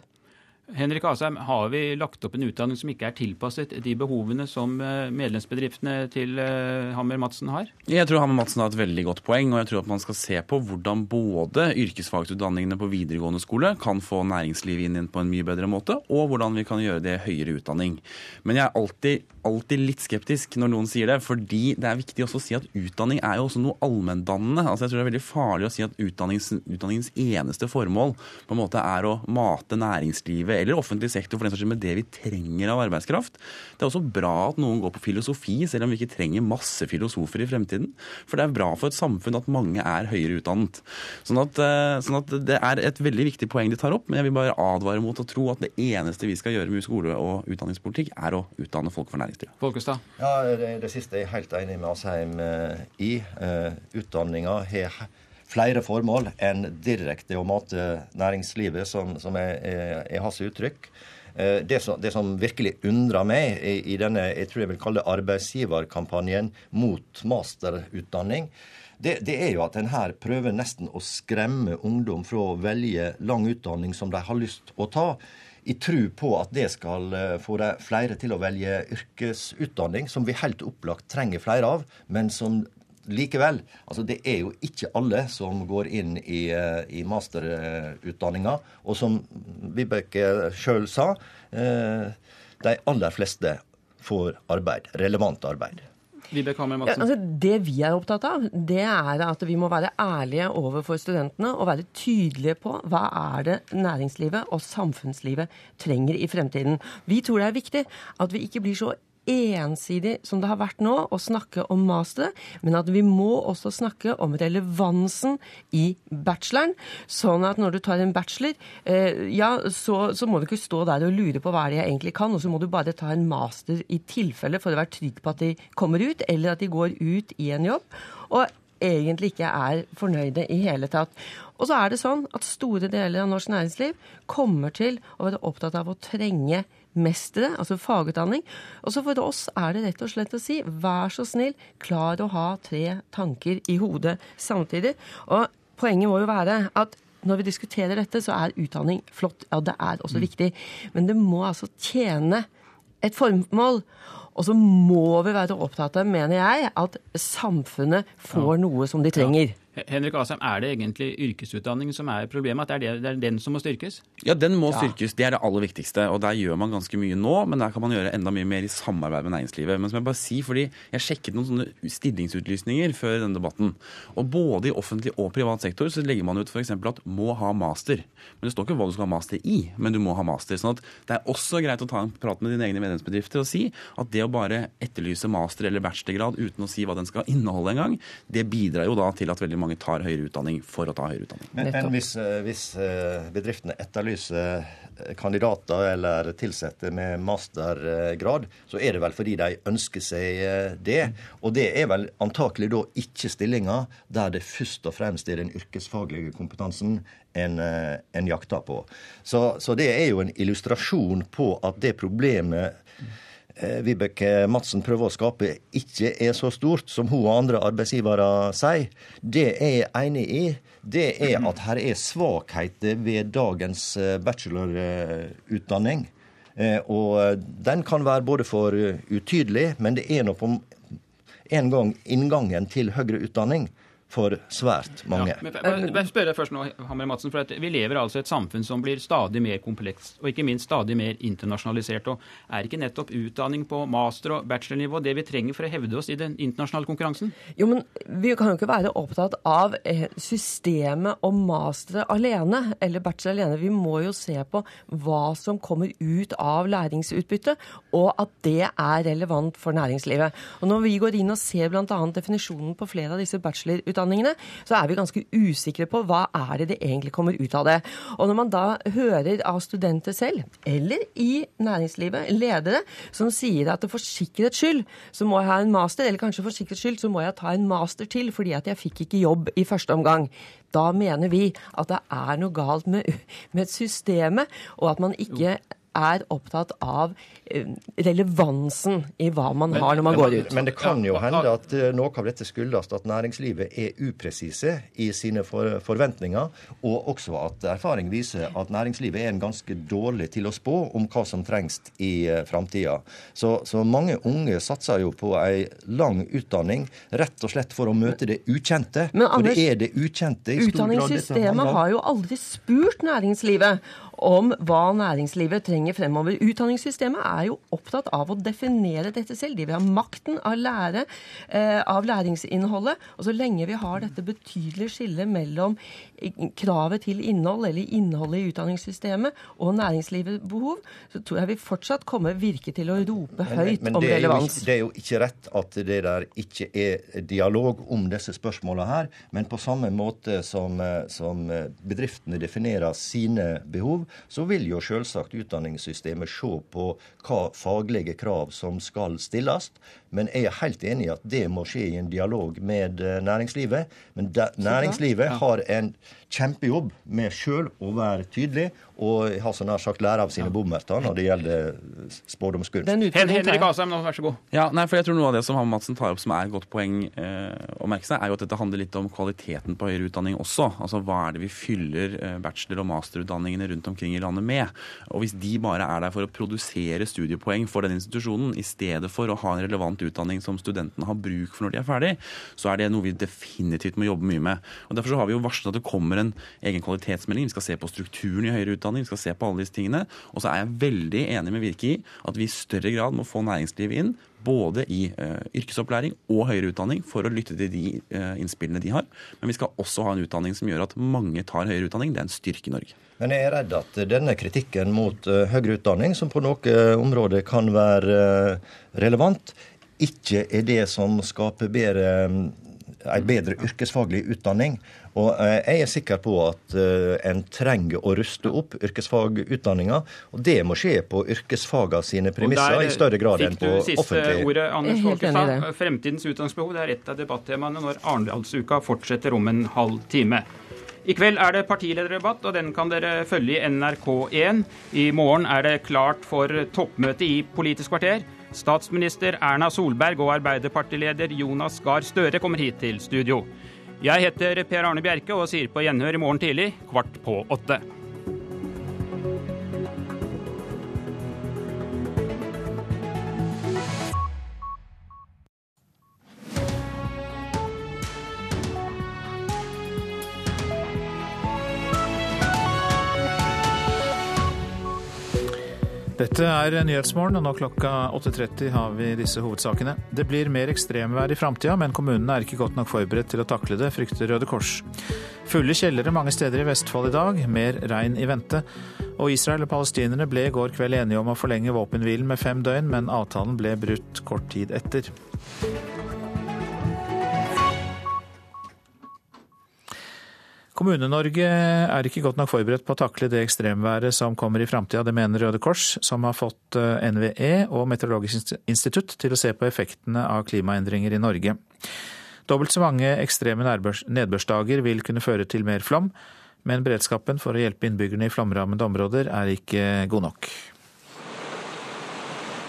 Henrik Asheim, har vi lagt opp en utdanning som ikke er tilpasset de behovene som eh, medlemsbedriftene til eh, Hammer Madsen har? Jeg tror Hammer Madsen har et veldig godt poeng, og jeg tror at man skal se på hvordan både yrkesfagutdanningene på videregående skole kan få næringslivet inn på en mye bedre måte, og hvordan vi kan gjøre det i høyere utdanning. Men jeg er alltid, alltid litt skeptisk når noen sier det, fordi det er viktig også å si at utdanning er jo også noe allmenndannende. Altså jeg tror det er veldig farlig å si at utdannings, utdanningens eneste formål på en måte er å mate næringslivet eller offentlig sektor for den saks skyld med det vi trenger av arbeidskraft. Det er også bra at noen går på filosofi, selv om vi ikke trenger masse filosofer i fremtiden. For det er bra for et samfunn at mange er høyere utdannet. Sånn at, eh, sånn at det er et veldig viktig poeng de tar opp, men jeg vil bare advare mot å tro at det eneste vi skal gjøre med skole- og utdanningspolitikk, er å utdanne folk for næringslivet. Folkestad? Ja, det, det, siste er jeg helt enig med Asheim eh, i. Uh, utdanninga har flere formål enn direkte å mate næringslivet, som, som er, er, er hans uttrykk. Eh, det som, det som, virkelig undrer meg i, i, denne jeg tror jeg vil kalle arbeidsgiverkampanjen mot masterutdanning, det, det, er jo at en her prøver nesten å skremme ungdom fra å velge lang utdanning som de har lyst å ta, i tro på at det skal eh, få de flere til å velge yrkesutdanning, som vi helt opplagt trenger flere av, men som likevel, altså det er jo ikke alle som går inn i, eh, i masterutdanninga. Og som Vibeke sjøl sa, eh, de aller fleste får arbeid. Relevant arbeid. Ja, altså det vi er opptatt av, det er at vi må være ærlige overfor studentene og være tydelige på hva er det næringslivet og samfunnslivet trenger i fremtiden. Vi tror det er viktig at vi ikke blir så ensidig som det har vært nå, å snakke om masteret, men at vi må også snakke om relevansen i bacheloren. Sånn at når du tar en bachelor, eh, ja, så, så, må du ikke stå der og lure på hva det jeg egentlig kan, og så må du bare ta en master i tilfelle for å være trygg på at de kommer ut, eller at de går ut i en jobb. Og egentlig ikke er fornøyde i hele tatt. Og så er det sånn at store deler av norsk næringsliv kommer til å være opptatt av å trenge mestere, altså fagutdanning. Og så for oss er det rett og slett å si vær så snill, klar å ha tre tanker i hodet samtidig. Og poenget må jo være at når vi diskuterer dette, så er utdanning flott. Ja, det er også mm. viktig. Men det må altså tjene et formål. Og så må vi være opptatt av, mener jeg, at samfunnet får ja. noe som de trenger. Henrik Asheim, er det egentlig yrkesutdanning som er problemet? At det er, det, det er den som må styrkes? Ja, den må ja. styrkes. Det er det aller viktigste. Og der gjør man ganske mye nå, men der kan man gjøre enda mye mer i samarbeid med næringslivet. Men som jeg bare sier, fordi jeg sjekket noen sånne stillingsutlysninger før denne debatten. Og både i offentlig og privat sektor så legger man ut f.eks. at må ha master. Men det står ikke hva du skal ha master i, men du må ha master. sånn at det er også greit å ta en prat med dine egne medlemsbedrifter og si at det å bare etterlyse master eller bachelorgrad uten å si hva den skal inneholde engang, det bidrar jo da til at veldig mange mange tar høyere utdanning for å ta høyere utdanning. Men, men hvis, eh, hvis, eh, bedriftene etterlyser eh, kandidater eller ansatte med mastergrad, så er det vel fordi de ønsker seg det. Og det er vel antakelig da ikke stillinger der det først og fremst er den yrkesfaglige kompetansen en, en jakter på. Så, så det er jo en illustrasjon på at det problemet Vibeke Madsen prøver å skape, ikke er så stort som hun og andre arbeidsgivere sier. Det er jeg enig i. Det er at her er svakheter ved dagens eh, bachelorutdanning. Eh, og den kan være både for utydelig, men det er nå på en gang inngangen til høyere utdanning for svært mange. Ja, men, men spør først nå, Hammer Madsen, for Vi lever altså i et samfunn som blir stadig mer komplekst, og ikke minst stadig mer internasjonalisert. og Er ikke nettopp utdanning på master- og bachelornivå det vi trenger for å hevde oss i den internasjonale konkurransen? Jo, men Vi kan jo ikke være opptatt av eh, systemet og masteret alene, eller bachelor alene. Vi må jo se på hva som kommer ut av læringsutbytte, og at det er relevant for næringslivet. Og Når vi går inn og ser bl.a. definisjonen på flere av disse bachelorutdanningene, lærerutdanningene, så er vi ganske usikre på hva er det det egentlig kommer ut av det. Og når man da hører av studenter selv, eller i næringslivet, ledere, som sier at for sikkerhets skyld så må jeg ha en master, eller kanskje for sikkerhets skyld så må jeg ta en master til fordi at jeg fikk ikke jobb i første omgang. Da mener vi at det er noe galt med, med systemet, og at man ikke er opptatt av eh, relevansen i hva man men, har når man men, går ut. Men det kan jo hende at eh, noe av dette skyldes at næringslivet er upresise i sine for forventninger, og også at erfaring viser at næringslivet er en ganske dårlig til å spå om hva som trengs i uh, framtida. Så, så, mange unge satser jo på ei lang utdanning rett og slett for å møte det ukjente. Men, Anders, for det er det ukjente i stor grad Utdanningssystemet har jo aldri spurt næringslivet om hva næringslivet trenger fremover. Utdanningssystemet er jo opptatt av å definere dette selv. De vil ha makten av lære, eh, av læringsinnholdet. Og så lenge vi har dette betydelige skillet mellom kravet til innhold, eller innholdet i utdanningssystemet, og næringslivets behov, så tror jeg vi fortsatt kommer virke til å rope høyt men, men, men om relevans. Men det er jo ikke rett at det der ikke er dialog om disse spørsmålene her. Men på samme måte som, eh, som bedriftene definerer sine behov, så vil jo selvsagt utdanningssystemet se på hva faglige krav som skal stilles. Men jeg er helt enig i at det må skje i en dialog med eh, næringslivet. Men næringslivet har en kjempejobb med sjøl å være tydelig og har så nær sagt lære av sine bommerter når det gjelder spådomskunst. Henrik Asheim, vær så god. Ja, nei, for jeg tror Noe av det som han Madsen tar opp som er et godt poeng eh, å merke seg, er jo at dette handler litt om kvaliteten på høyere utdanning også. Altså Hva er det vi fyller eh, bachelor- og masterutdanningene rundt omkring i landet med? Og Hvis de bare er der for å produsere studiepoeng for den institusjonen, i stedet for å ha en relevant utdanning som studentene har bruk for når de er ferdig, så er det noe vi definitivt må jobbe mye med. Og Derfor så har vi jo varslet at det kommer en egen kvalitetsmelding. Vi skal se på strukturen i høyere utdanning vi skal se på alle disse tingene. Og så er jeg veldig enig med Virke i at vi i større grad må få næringslivet inn. Både i uh, yrkesopplæring og høyere utdanning for å lytte til de uh, innspillene de har. Men vi skal også ha en utdanning som gjør at mange tar høyere utdanning. Det er en styrke i Norge. Men jeg er redd at denne kritikken mot uh, høyere utdanning, som på noen områder kan være relevant, ikke er det som skaper bedre en bedre yrkesfaglig utdanning. Og eh, jeg er sikker på at eh, en trenger å ruste opp yrkesfagutdanninga. Og det må skje på yrkesfaga sine premisser i større grad enn på offentlig. Fikk du siste ordet, Anders Folkestad. Fremtidens utdanningsbehov det er et av debattemaene når Arendalsuka fortsetter om en halv time. I kveld er det partilederdebatt, og den kan dere følge i NRK1. I morgen er det klart for toppmøte i Politisk kvarter. Statsminister Erna Solberg og Arbeiderpartileder Jonas Gahr Støre kommer hit til studio. Jeg heter Per Arne Bjerke og sier på gjenhør i morgen tidlig kvart på åtte. Dette er Nyhetsmorgen, og nå klokka 8.30 har vi disse hovedsakene. Det blir mer ekstremvær i framtida, men kommunene er ikke godt nok forberedt til å takle det, frykter Røde Kors. Fulle kjellere mange steder i Vestfold i dag, mer regn i vente. Og Israel og palestinerne ble i går kveld enige om å forlenge våpenhvilen med fem døgn, men avtalen ble brutt kort tid etter. Kommune-Norge er ikke godt nok forberedt på å takle det ekstremværet som kommer i framtida. Det mener Røde Kors, som har fått eh, NVE og Meteorologisk institutt til å se på effektene av klimaendringer i Norge. Dobbelt så mange ekstreme nedbørsdager vil kunne føre til mer flom, men beredskapen for å hjelpe innbyggerne i flomrammede områder er ikke god nok.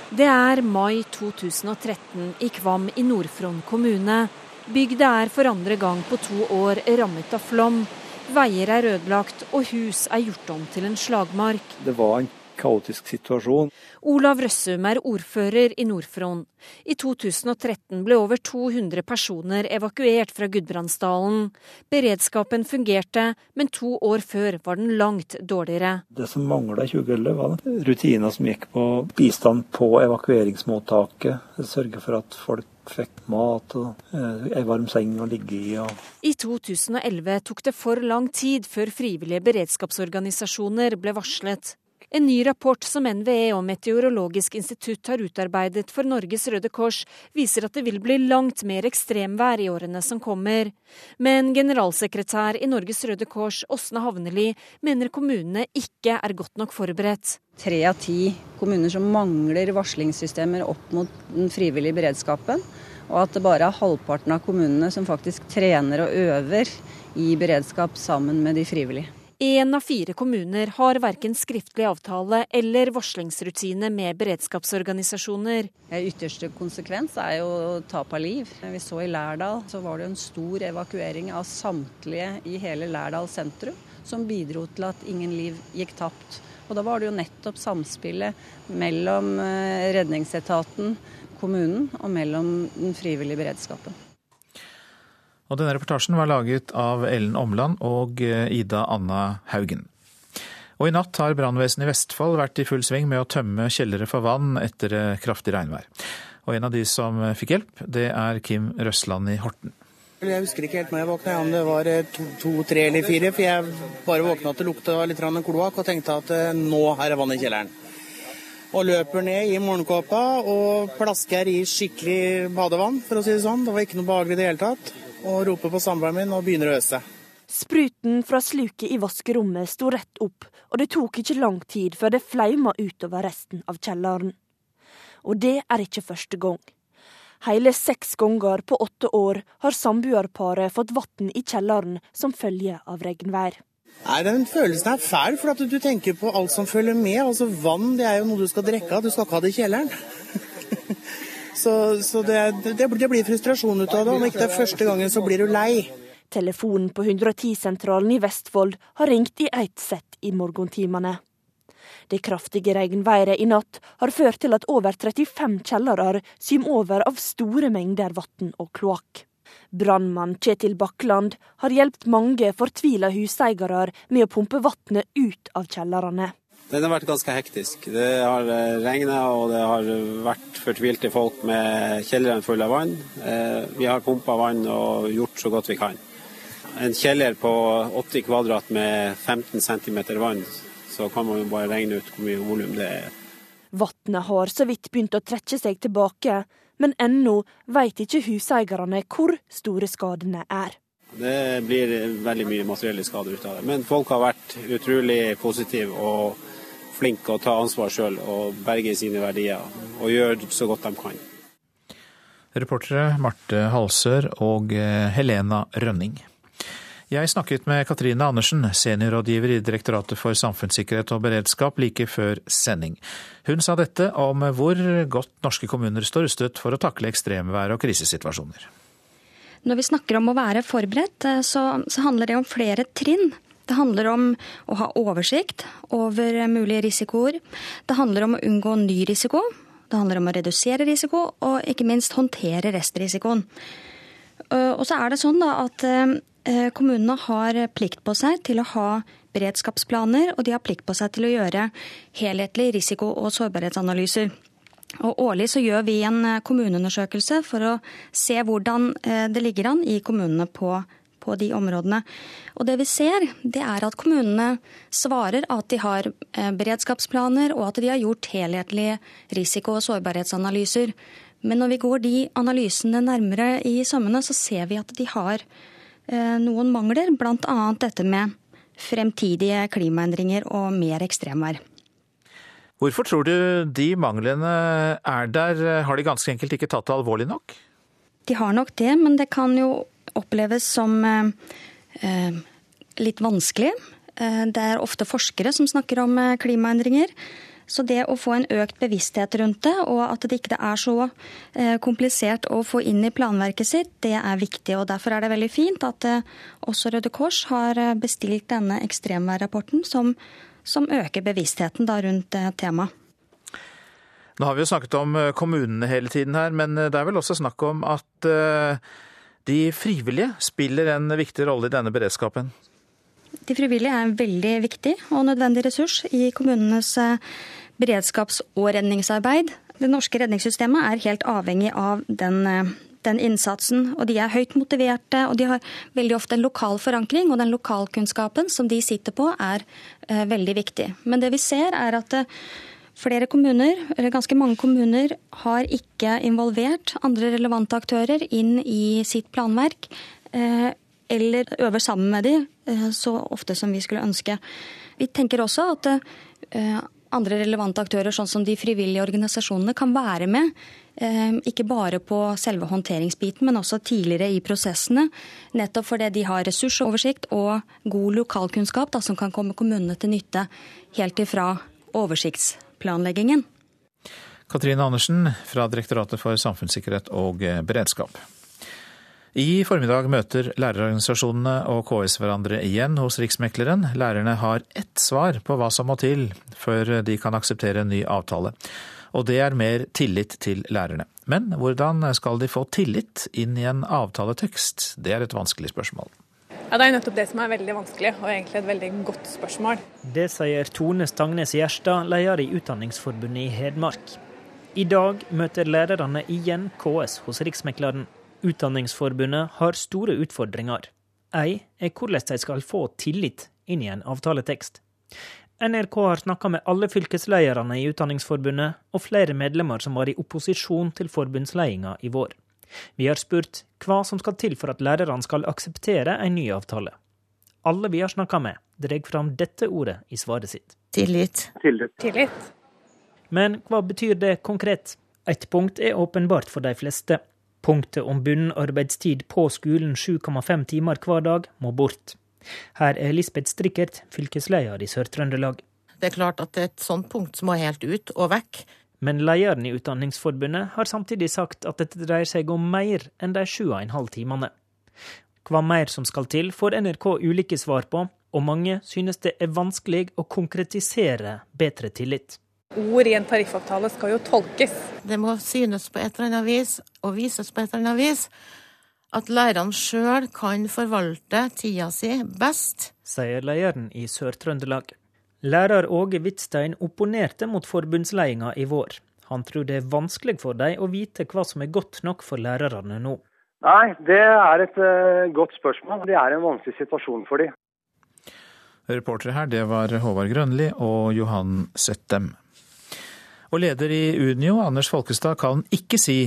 Det er mai 2013 i Kvam i Nord-Fron kommune. Bygda er for andre gang på to år rammet av flom. Veier er ødelagt, og hus er gjort om til en slagmark. Det var en kaotisk situasjon. Olav Røssum er ordfører i Nord-Fron. I 2013 ble over 200 personer evakuert fra Gudbrandsdalen. Beredskapen fungerte, men to år før var den langt dårligere. Det som mangla i 2011, var rutiner som gikk på bistand på evakueringsmottaket. Sørge for at folk fikk mat og ei eh, varm seng å ligge i. Og... I 2011 tok det for lang tid før frivillige beredskapsorganisasjoner ble varslet. En ny rapport som NVE og Meteorologisk institutt har utarbeidet for Norges Røde Kors, viser at det vil bli langt mer ekstremvær i årene som kommer. Men generalsekretær i Norges Røde Kors, Åsne Havneli, mener kommunene ikke er godt nok forberedt. Tre av ti kommuner som mangler varslingssystemer opp mot den frivillige beredskapen. Og at det bare er halvparten av kommunene som faktisk trener og øver i beredskap sammen med de frivillige. Én av fire kommuner har verken skriftlig avtale eller varslingsrutine med beredskapsorganisasjoner. Ytterste konsekvens er jo tap av liv. Vi så i Lærdal så var det en stor evakuering av samtlige i hele Lærdal sentrum, som bidro til at ingen liv gikk tapt. Og da var det jo nettopp samspillet mellom eh, redningsetaten, kommunen og mellom den frivillige beredskapen. Og denne reportasjen var laget av Ellen Omland og eh, Ida Anna Haugen. Og i natt har brannvesenet i Vestfold vært i full sving med å tømme kjellere for vann etter eh, kraftig regnvær. Og en av de som fikk hjelp, det er Kim Røsland i Horten. Jeg husker ikke helt når jeg våkna, om det var to, to, tre eller fire. For jeg bare våkna at det lukta litt kloakk og tenkte at nå er det vann i kjelleren. Og løper ned i morgenkåpa og plasker i skikkelig badevann, for å si det sånn. Det var ikke noe behagelig i det hele tatt og roper på samboeren min og begynner å øse. Spruten fra sluket i vaskerommet sto rett opp, og det tok ikke lang tid før det flauma utover resten av kjelleren. Og det er ikke første gang. Hele seks ganger på åtte år har samboerparet fått vann i kjelleren som følge av regnvær. Nei, Den følelsen er fæl, for at du tenker på alt som følger med. Altså Vann det er jo noe du skal drikke av, du skal ikke ha det i kjelleren. Så, så det, det, det, blir frustrasjon ut av det. Om ikke det er første gangen, så blir du lei. Telefonen på 110-sentralen i Vestfold har ringt i ett sett i morgentimene. Det kraftige regnværet i natt har ført til at over 35 kjellere symer over av store mengder vann og kloakk. Brannmann Kjetil Bakkland har hjulpet mange fortvila huseiere med å pumpe vannet ut av kjellerne. Den har vært ganske hektisk. Det har eh, regna og det har vært fortvilte folk med kjelleren full av vann. Eh, vi har pumpa vann og gjort så godt vi kan. En kjeller på 80 kvadrat med 15 cm vann, så kan man jo bare regne ut hvor mye volum det er. Vannet har så vidt begynt å trekke seg tilbake, men ennå vet ikke huseierne hvor store skadene er. Det blir veldig mye materielle skader ut av det. Men folk har vært utrolig positive og flinke å ta ansvar sjøl og berge sine verdier, og gjøre så godt de kan. Reportere Marte Halsør og eh, Helena Rønning. Jeg snakket med Katrine Andersen, seniorrådgiver i Direktoratet for samfunnssikkerhet og beredskap, like før sending. Hun sa dette om hvor godt norske kommuner står rustet for å takle ekstremvær og krisesituasjoner. Når vi snakker om å være forberedt, eh, så, så handler det om flere trinn. Det handler om å ha oversikt over mulige risikoer. Det handler om å unngå ny risiko. Det handler om å redusere risiko, og ikke minst håndtere restrisikoen. Eh, og så er det sånn da at eh, kommunene har plikt på seg til å ha beredskapsplaner, og de har plikt på seg til å gjøre helhetlige risiko- og sårbarhetsanalyser. Og Årlig så gjør vi en eh, kommuneundersøkelse for å se hvordan det ligger an i kommunene på på de områdene. Og det vi ser, det er at kommunene svarer at de har eh, beredskapsplaner, og at de har gjort helhetlige risiko- og sårbarhetsanalyser. Men når vi går de analysene nærmere i sømmene, så ser vi at de har eh, noen mangler, bl.a. dette med fremtidige klimaendringer og mer ekstremvær. Hvorfor tror du de manglene er der? Har de ganske enkelt ikke tatt det alvorlig nok? De har nok det, men det kan jo oppleves som eh, eh, litt vanskelig. Eh, det er ofte forskere som snakker om klimaendringer. Så det å få en økt bevissthet rundt det, og at det ikke er så komplisert å få inn i planverket sitt, det er viktig. og Derfor er det veldig fint at også Røde Kors har bestilt denne ekstremværrapporten, som, som øker bevisstheten rundt temaet. Nå har vi jo snakket om kommunene hele tiden her, men det er vel også snakk om at de frivillige spiller en viktig rolle i denne beredskapen? De frivillige er en veldig viktig og nødvendig ressurs i kommunenes eh, beredskaps- og redningsarbeid. Det norske redningssystemet er helt avhengig av den eh, den innsatsen. Og de er høyt motiverte, og de har veldig ofte en lokal forankring. Og den lokalkunnskapen som de sitter på, er eh, veldig viktig. Men det vi ser, er at eh, flere kommuner, eller ganske mange kommuner, har ikke involvert andre relevante aktører inn i sitt planverk. Eh, eller øver sammen med dem eh, så ofte som vi skulle ønske. Vi tenker også at eh, andre relevante aktører, sånn som de frivillige organisasjonene, kan være med. Eh, ikke bare på selve håndteringsbiten, men også tidligere i prosessene. Nettopp fordi de har ressursoversikt og god lokalkunnskap da, som kan komme kommunene til nytte helt ifra oversiktsplanleggingen. Katrine Andersen fra Direktoratet for samfunnssikkerhet og beredskap. I formiddag møter lærerorganisasjonene og KS hverandre igjen hos Riksmekleren. Lærerne har ett svar på hva som må til før de kan akseptere en ny avtale. Og det er mer tillit til lærerne. Men hvordan skal de få tillit inn i en avtaletekst? Det er et vanskelig spørsmål. Ja, Det er nettopp det som er veldig vanskelig, og egentlig et veldig godt spørsmål. Det sier Tone Stangnes Gjerstad, leder i Utdanningsforbundet i Hedmark. I dag møter lærerne igjen KS hos Riksmekleren. Utdanningsforbundet har store utfordringer. Ei er hvordan de skal få tillit inn i en avtaletekst. NRK har snakka med alle fylkeslederne i Utdanningsforbundet, og flere medlemmer som var i opposisjon til forbundsledelsen i vår. Vi har spurt hva som skal til for at lærerne skal akseptere en ny avtale. Alle vi har snakka med, drar fram dette ordet i svaret sitt. Tillit. Tillit. Tillit. Men hva betyr det konkret? Et punkt er åpenbart for de fleste. Punktet om bunnen arbeidstid på skolen 7,5 timer hver dag må bort. Her er Lisbeth Strikkert, fylkesleder i Sør-Trøndelag. Det er klart at et sånt punkt må helt ut og vekk. Men lederen i Utdanningsforbundet har samtidig sagt at dette dreier seg om mer enn de 7,5 timene. Hva mer som skal til, får NRK ulike svar på, og mange synes det er vanskelig å konkretisere bedre tillit. Ord i en tariffavtale skal jo tolkes. Det må synes på et eller annet vis, og vises på et eller annet vis, at lærerne sjøl kan forvalte tida si best. Sier lederen i Sør-Trøndelag. Lærer Åge Hvitstein opponerte mot forbundsledelsen i vår. Han tror det er vanskelig for dem å vite hva som er godt nok for lærerne nå. Nei, det er et uh, godt spørsmål. Det er en vanskelig situasjon for dem. Reportere her, det var Håvard Grønli og Johan Settem. Og leder i Unio, Anders Folkestad, kan ikke si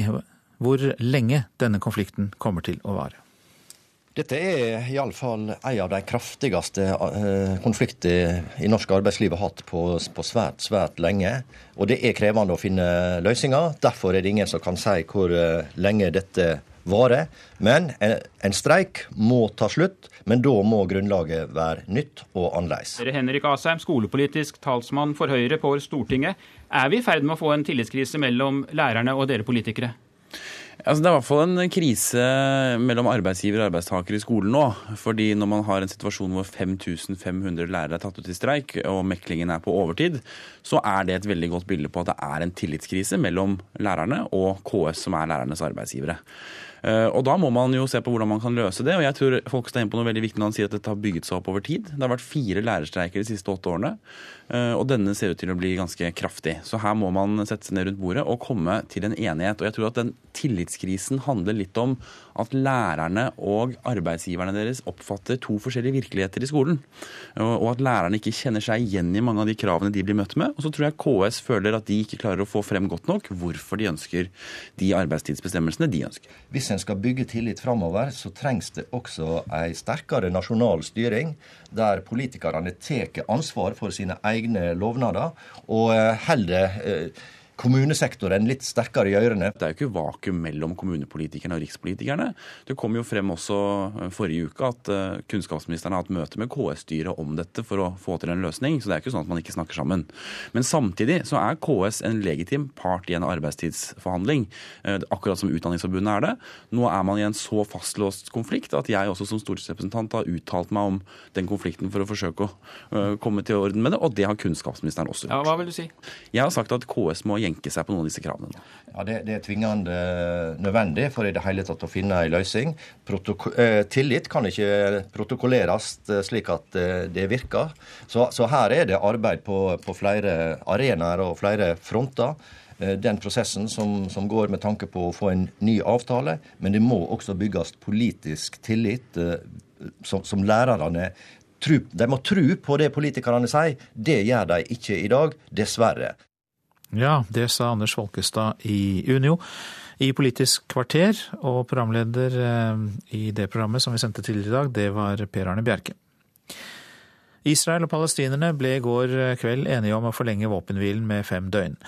hvor lenge denne konflikten kommer til å vare. Dette er iallfall en av de kraftigste konfliktene i norsk arbeidsliv har hatt på, på, svært, svært lenge. Og det er krevende å finne løsninger. Derfor er det ingen som kan si hvor eh, lenge dette varer. Men en, en streik må ta slutt, men da må grunnlaget være nytt og annerledes. Henrik Asheim, skolepolitisk talsmann for Høyre på Stortinget. Er vi i ferd med å få en tillitskrise mellom lærerne og dere politikere? Altså, det er i hvert fall en krise mellom arbeidsgiver og arbeidstaker i skolen nå. fordi når man har en situasjon hvor 5500 lærere er tatt ut i streik, og meklingen er på overtid, så er det et veldig godt bilde på at det er en tillitskrise mellom lærerne og KS, som er lærernes arbeidsgivere. Eh, og Da må man jo se på hvordan man kan løse det. og jeg tror Folkestad er inne på noe veldig viktig når han sier at dette har bygget seg opp over tid. Det har vært fire lærerstreiker de siste åtte årene, og denne ser ut til å bli ganske kraftig. Så her må man sette seg ned rundt bordet og komme til en enighet. Og jeg tror at den tillitskrisen handler litt om at lærerne og arbeidsgiverne deres oppfatter to forskjellige virkeligheter i skolen. Og at lærerne ikke kjenner seg igjen i mange av de kravene de blir møtt med. Og så tror jeg KS føler at de ikke klarer å få frem godt nok hvorfor de ønsker de arbeidstidsbestemmelsene de ønsker. Hvis en skal bygge tillit framover, så trengs det også ei sterkere nasjonal styring, der politikerne tar ansvar for sine egne lovnader, og heller eh, kommunesektoren litt sterkere i ørene. Det er jo ikke vakuum mellom kommunepolitikerne og rikspolitikerne. Det kom jo frem også eh, forrige uke at eh, kunnskapsministeren har hatt møte med KS-styret om dette for å få til en løsning. Så det er ikke sånn at man ikke snakker sammen. Men samtidig så er KS en legitim part i en arbeidstidsforhandling, eh, akkurat som Utdanningsforbundet er det. Nå er man i en så fastlåst konflikt at jeg også som stortingsrepresentant har uttalt meg om den konflikten for å forsøke å komme til orden med det, og det har kunnskapsministeren også gjort. Ja, hva vil du si? Jeg har sagt at KS må jenke seg på noen av disse kravene. Ja, det, det, er tvingende nødvendig for i det hele tatt å finne en løsning. Protoko eh, tillit kan ikke protokolleres eh, slik at eh, det virker. Så, så, her er det arbeid på, på flere arenaer og flere fronter. eh, den prosessen som, som, går med tanke på å få en ny avtale. Men det må også bygges politisk tillit, eh, som, som lærerne tru, De må tro på det politikerne sier. Det gjør de ikke i dag, dessverre. Ja, det sa Anders Folkestad i Unio i Politisk kvarter. Og programleder i det programmet som vi sendte tidligere i dag, det var Per Arne Bjerke. Israel og palestinerne ble i går kveld enige om å forlenge våpenhvilen med fem døgn.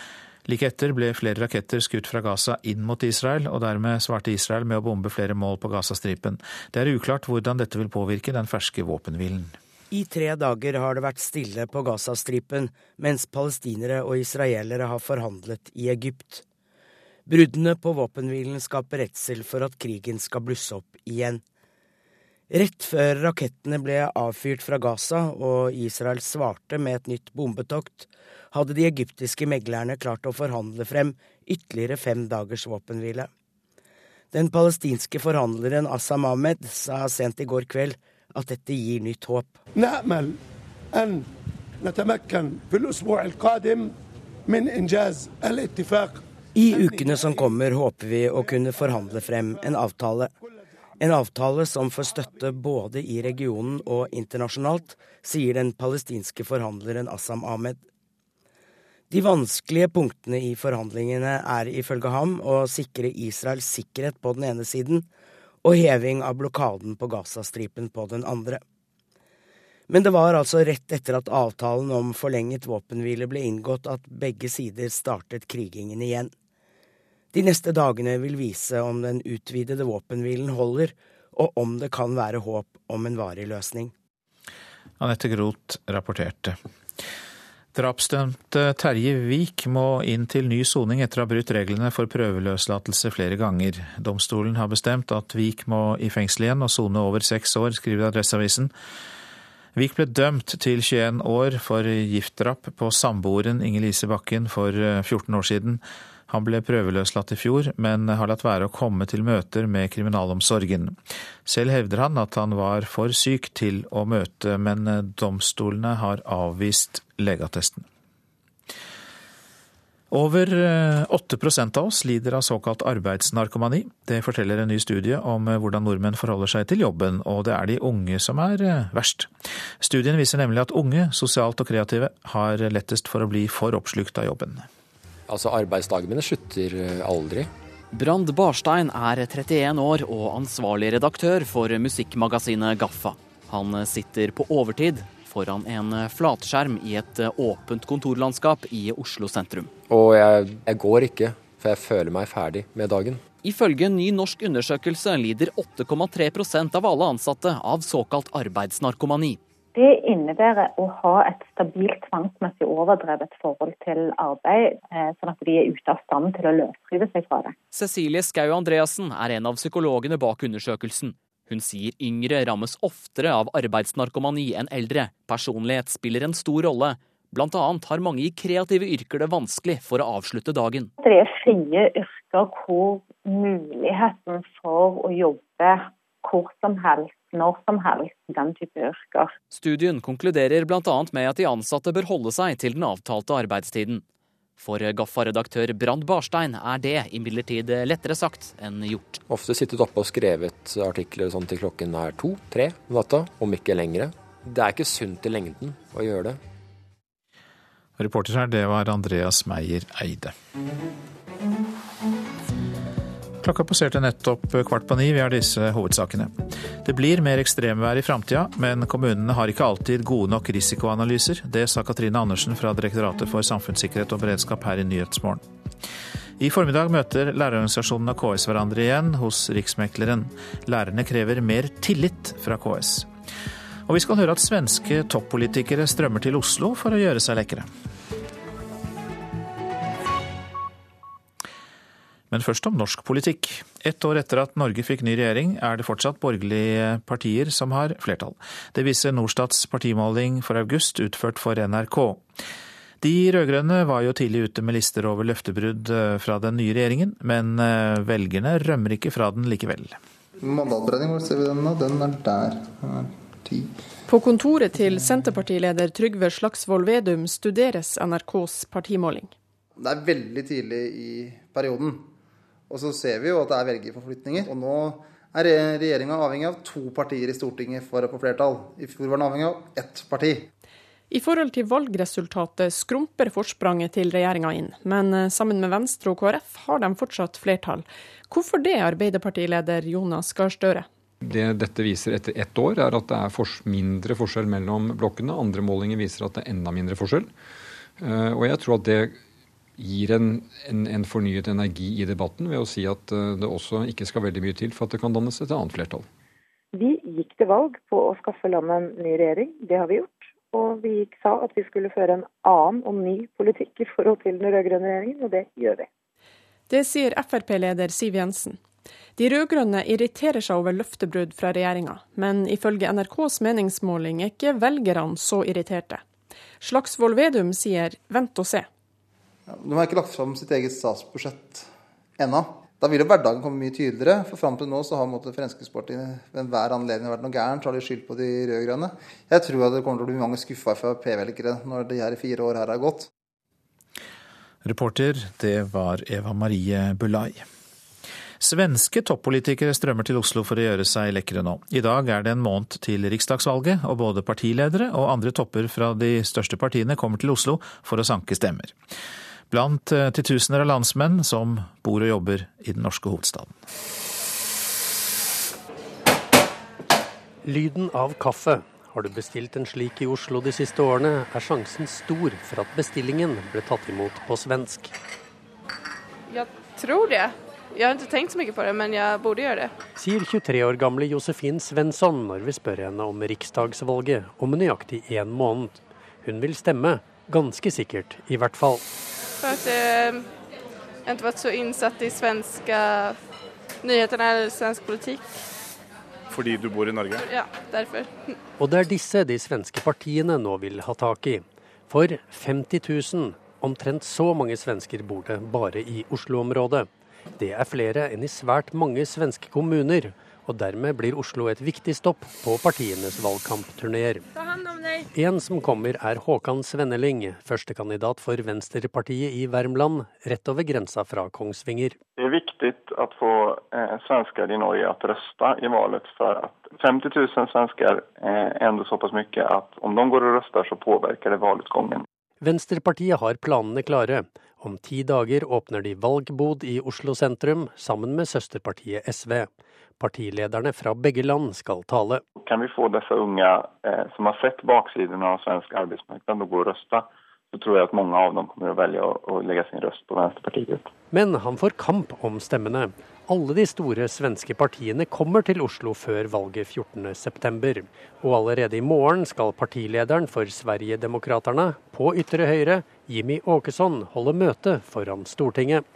Like etter ble flere raketter skutt fra Gaza inn mot Israel, og dermed svarte Israel med å bombe flere mål på Gazastripen. Det er uklart hvordan dette vil påvirke den ferske våpenhvilen. I tre dager har det vært stille på Gazastripen, mens palestinere og israelere har forhandlet i Egypt. Bruddene på våpenhvilen skaper redsel for at krigen skal blusse opp igjen. Rett før rakettene ble avfyrt fra Gaza og Israel svarte med et nytt bombetokt, hadde de egyptiske meglerne klart å forhandle frem ytterligere fem dagers våpenhvile. Den palestinske forhandleren Assam Ahmed sa sent i går kveld at dette gir nytt håp. I ukene som kommer håper vi å kunne forhandle frem en avtale. En avtale som får støtte både i regionen og internasjonalt, sier den palestinske forhandleren Assam Ahmed. De vanskelige punktene i forhandlingene er ifølge ham å sikre Israels sikkerhet på den ene siden og heving av blokaden på Gazastripen på den andre. Men det var altså rett etter at avtalen om forlenget våpenhvile ble inngått at begge sider startet krigingen igjen. De neste dagene vil vise om den utvidede våpenhvilen holder, og om det kan være håp om en varig løsning. Anette Groth rapporterte. Drapsdømte Terje Vik må inn til ny soning etter å ha brutt reglene for prøveløslatelse flere ganger. Domstolen har bestemt at Vik må i fengsel igjen og sone over seks år, skriver Adresseavisen. Vik ble dømt til 21 år for giftdrap på samboeren Inger Lise Bakken for 14 år siden. Han ble prøveløslatt i fjor, men har latt være å komme til møter med kriminalomsorgen. Selv hevder han at han var for syk til å møte, men domstolene har avvist legeattesten. Over 8% av oss lider av såkalt arbeidsnarkomani. Det forteller en ny studie om hvordan nordmenn forholder seg til jobben, og det er de unge som er verst. Studien viser nemlig at unge, sosialt og kreative, har lettest for å bli for oppslukt av jobben. Altså, arbeidsdagene mine slutter aldri. Brand Barstein er 31 år og ansvarlig redaktør for musikkmagasinet Gaffa. Han sitter på overtid foran en flatskjerm i et åpent kontorlandskap i Oslo sentrum. Og jeg, jeg går ikke, for jeg føler meg ferdig med dagen. Ifølge en ny norsk undersøkelse lider 8,3% av alle ansatte av såkalt arbeidsnarkomani. Det innebærer å ha et stabilt tvangsmessig overdrevet forhold til arbeid, sånn at de er ute av stand til å løsrive seg fra det. Cecilie Skau Andreassen er en av psykologene bak undersøkelsen. Hun sier yngre rammes oftere av arbeidsnarkomani enn eldre. Personlighet spiller en stor rolle. Blant annet har mange i kreative yrker det vanskelig for å avslutte dagen. Det er frie yrker hvor muligheten for å jobbe hvor som helst når som helst, den type yrker. Studien konkluderer bl.a. med at de ansatte bør holde seg til den avtalte arbeidstiden. For Gaffa-redaktør Brand Barstein er det imidlertid lettere sagt enn gjort. Ofte sittet oppe og skrevet artikler sånn til klokken er to-tre om natta, om ikke lengre. Det er ikke sunt i lengden å gjøre det. Reporter her, det var Andreas Meyer Eide. Klokka passerte nettopp kvart på ni. Vi har disse hovedsakene. Det blir mer ekstremvær i framtida, men kommunene har ikke alltid gode nok risikoanalyser. Det sa Katrine Andersen fra Direktoratet for samfunnssikkerhet og beredskap her i Nyhetsmorgen. I formiddag møter lærerorganisasjonene og KS hverandre igjen hos Riksmekleren. Lærerne krever mer tillit fra KS. Og vi skal høre at svenske toppolitikere strømmer til Oslo for å gjøre seg lekre. Men først om norsk politikk. Ett år etter at Norge fikk ny regjering, er det fortsatt borgerlige partier som har flertall. Det viser Norstats partimåling for august, utført for NRK. De rød-grønne var jo tidlig ute med lister over løftebrudd fra den nye regjeringen, men velgerne rømmer ikke fra den likevel. Mandatberegningen vår, ser vi den nå? Den er der. Den er ti. På kontoret til Senterpartileder Trygve Slagsvold Vedum studeres NRKs partimåling. Det er veldig tidlig i perioden. Og så ser vi jo at det er velgerforflytninger. Og nå er regjeringa avhengig av to partier i Stortinget for å få flertall. I fjor var den avhengig av ett parti. I forhold til valgresultatet skrumper forspranget til regjeringa inn, men eh, sammen med Venstre og KrF har de fortsatt flertall. Hvorfor det, Arbeiderpartileder Jonas Gahr Støre? Det dette viser etter ett år, er at det er mindre forskjell mellom blokkene. Andre målinger viser at det er enda mindre forskjell. Eh, og jeg tror at det gir en, en, en, fornyet energi i debatten ved å si at eh, det også ikke skal veldig mye til for at det kan dannes et annet flertall. Vi gikk til valg på å skaffe landet en ny regjering. Det har vi gjort. Og vi sa at vi skulle føre en annen og ny politikk i forhold til den rød-grønne regjeringen, og det gjør vi. Det sier Frp-leder Siv Jensen. De rød-grønne irriterer seg over løftebrudd fra regjeringa, men ifølge NRKs meningsmåling er ikke velgerne så irriterte. Slagsvold Vedum sier vent og se. Ja, de har ikke lagt fram sitt eget statsbudsjett ennå. Da vil jo hverdagen komme mye tydeligere. For fram til nå så har Fremskrittspartiet ved enhver anledning vært noe gærent, så har de skyldt på de rød-grønne. Jeg tror at det kommer til å bli mange skuffa Frp-velgere når de her fire år her har gått. Reporter, det var Eva Marie Bulai. Svenske toppolitikere strømmer til Oslo for å gjøre seg lekre nå. I dag er det en måned til riksdagsvalget, og både partiledere og andre topper fra de største partiene kommer til Oslo for å sanke stemmer blant eh, titusener av landsmenn som bor og jobber i den norske hovedstaden. Lyden av kaffe. Har du bestilt en slik i Oslo de siste årene, er sjansen stor for at bestillingen ble tatt imot på svensk. Jeg tror det. Jeg har ikke tenkt så mye på det, men jeg burde gjøre det. Sier 23 år gamle Josefin Svensson når vi spør henne om riksdagsvalget om nøyaktig én måned. Hun vil stemme, ganske sikkert i hvert fall. For at eh, jeg ikke vært så innsatt i svenske nyheter eller svensk politikk. Fordi du bor i Norge? Ja, derfor. Og det er disse de svenske partiene nå vil ha tak i. For 50 000, omtrent så mange svensker bor det bare i Oslo-området. Det er flere enn i svært mange svenske kommuner og dermed blir Oslo et viktig stopp på partienes valgkampturneer. En som kommer er Håkan Svenneling, førstekandidat for Venstrepartiet i Värmland, rett over grensa fra Kongsvinger. Det er viktig å få eh, svensker i Norge å røste i valget, for at 50 000 svensker er enda såpass mye at om de går og røster, så påvirker det valgutgangen. Venstrepartiet har planene klare. Om ti dager åpner de valgbod i Oslo sentrum, sammen med søsterpartiet SV. Partilederne fra begge land skal tale. Kan vi få disse unge eh, som har sett baksiden av svensk arbeidsmarked, å gå og røste, så tror jeg at mange av dem kommer å velge å, å legge sin røst på Venstrepartiet. Men han får kamp om stemmene. Alle de store svenske partiene kommer til Oslo før valget 14.9. Og allerede i morgen skal partilederen for Sverigedemokraterna på ytre høyre, Jimmy Åkesson, holde møte foran Stortinget.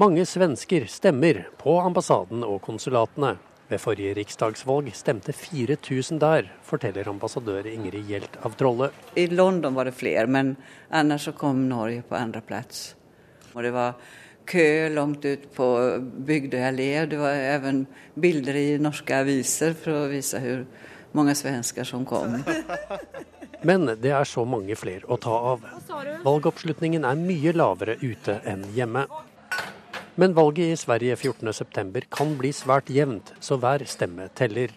Mange svensker stemmer på ambassaden og konsulatene. Ved forrige riksdagsvalg stemte 4000 der, forteller ambassadør Ingrid Hjelt av Trolle. I London var det flere, men ellers så kom Norge på andreplass. Og det var kø langt ut på Bygdøy allé. Det var også bilder i norske aviser for å vise hvor mange svensker som kom. Men det er så mange flere å ta av. Valgoppslutningen er mye lavere ute enn hjemme. Men valget i Sverige 14.9 kan bli svært jevnt, så hver stemme teller.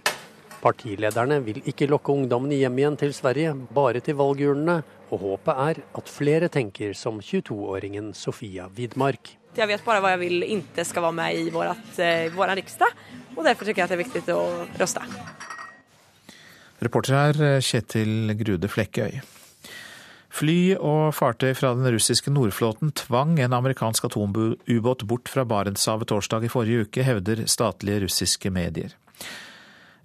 Partilederne vil ikke lokke ungdommene hjem igjen til Sverige, bare til valgurnene, og håpet er at flere tenker som 22-åringen Sofia Widmark. Jeg vet bare hva jeg vil ikke skal være med i vårt, eh, riksdag, og derfor syns jeg det er viktig å røste. Reporter her Kjetil Grude Flekkøy. Fly og fartøy fra den russiske Nordflåten tvang en amerikansk atomubåt bort fra Barentshavet torsdag i forrige uke, hevder statlige russiske medier.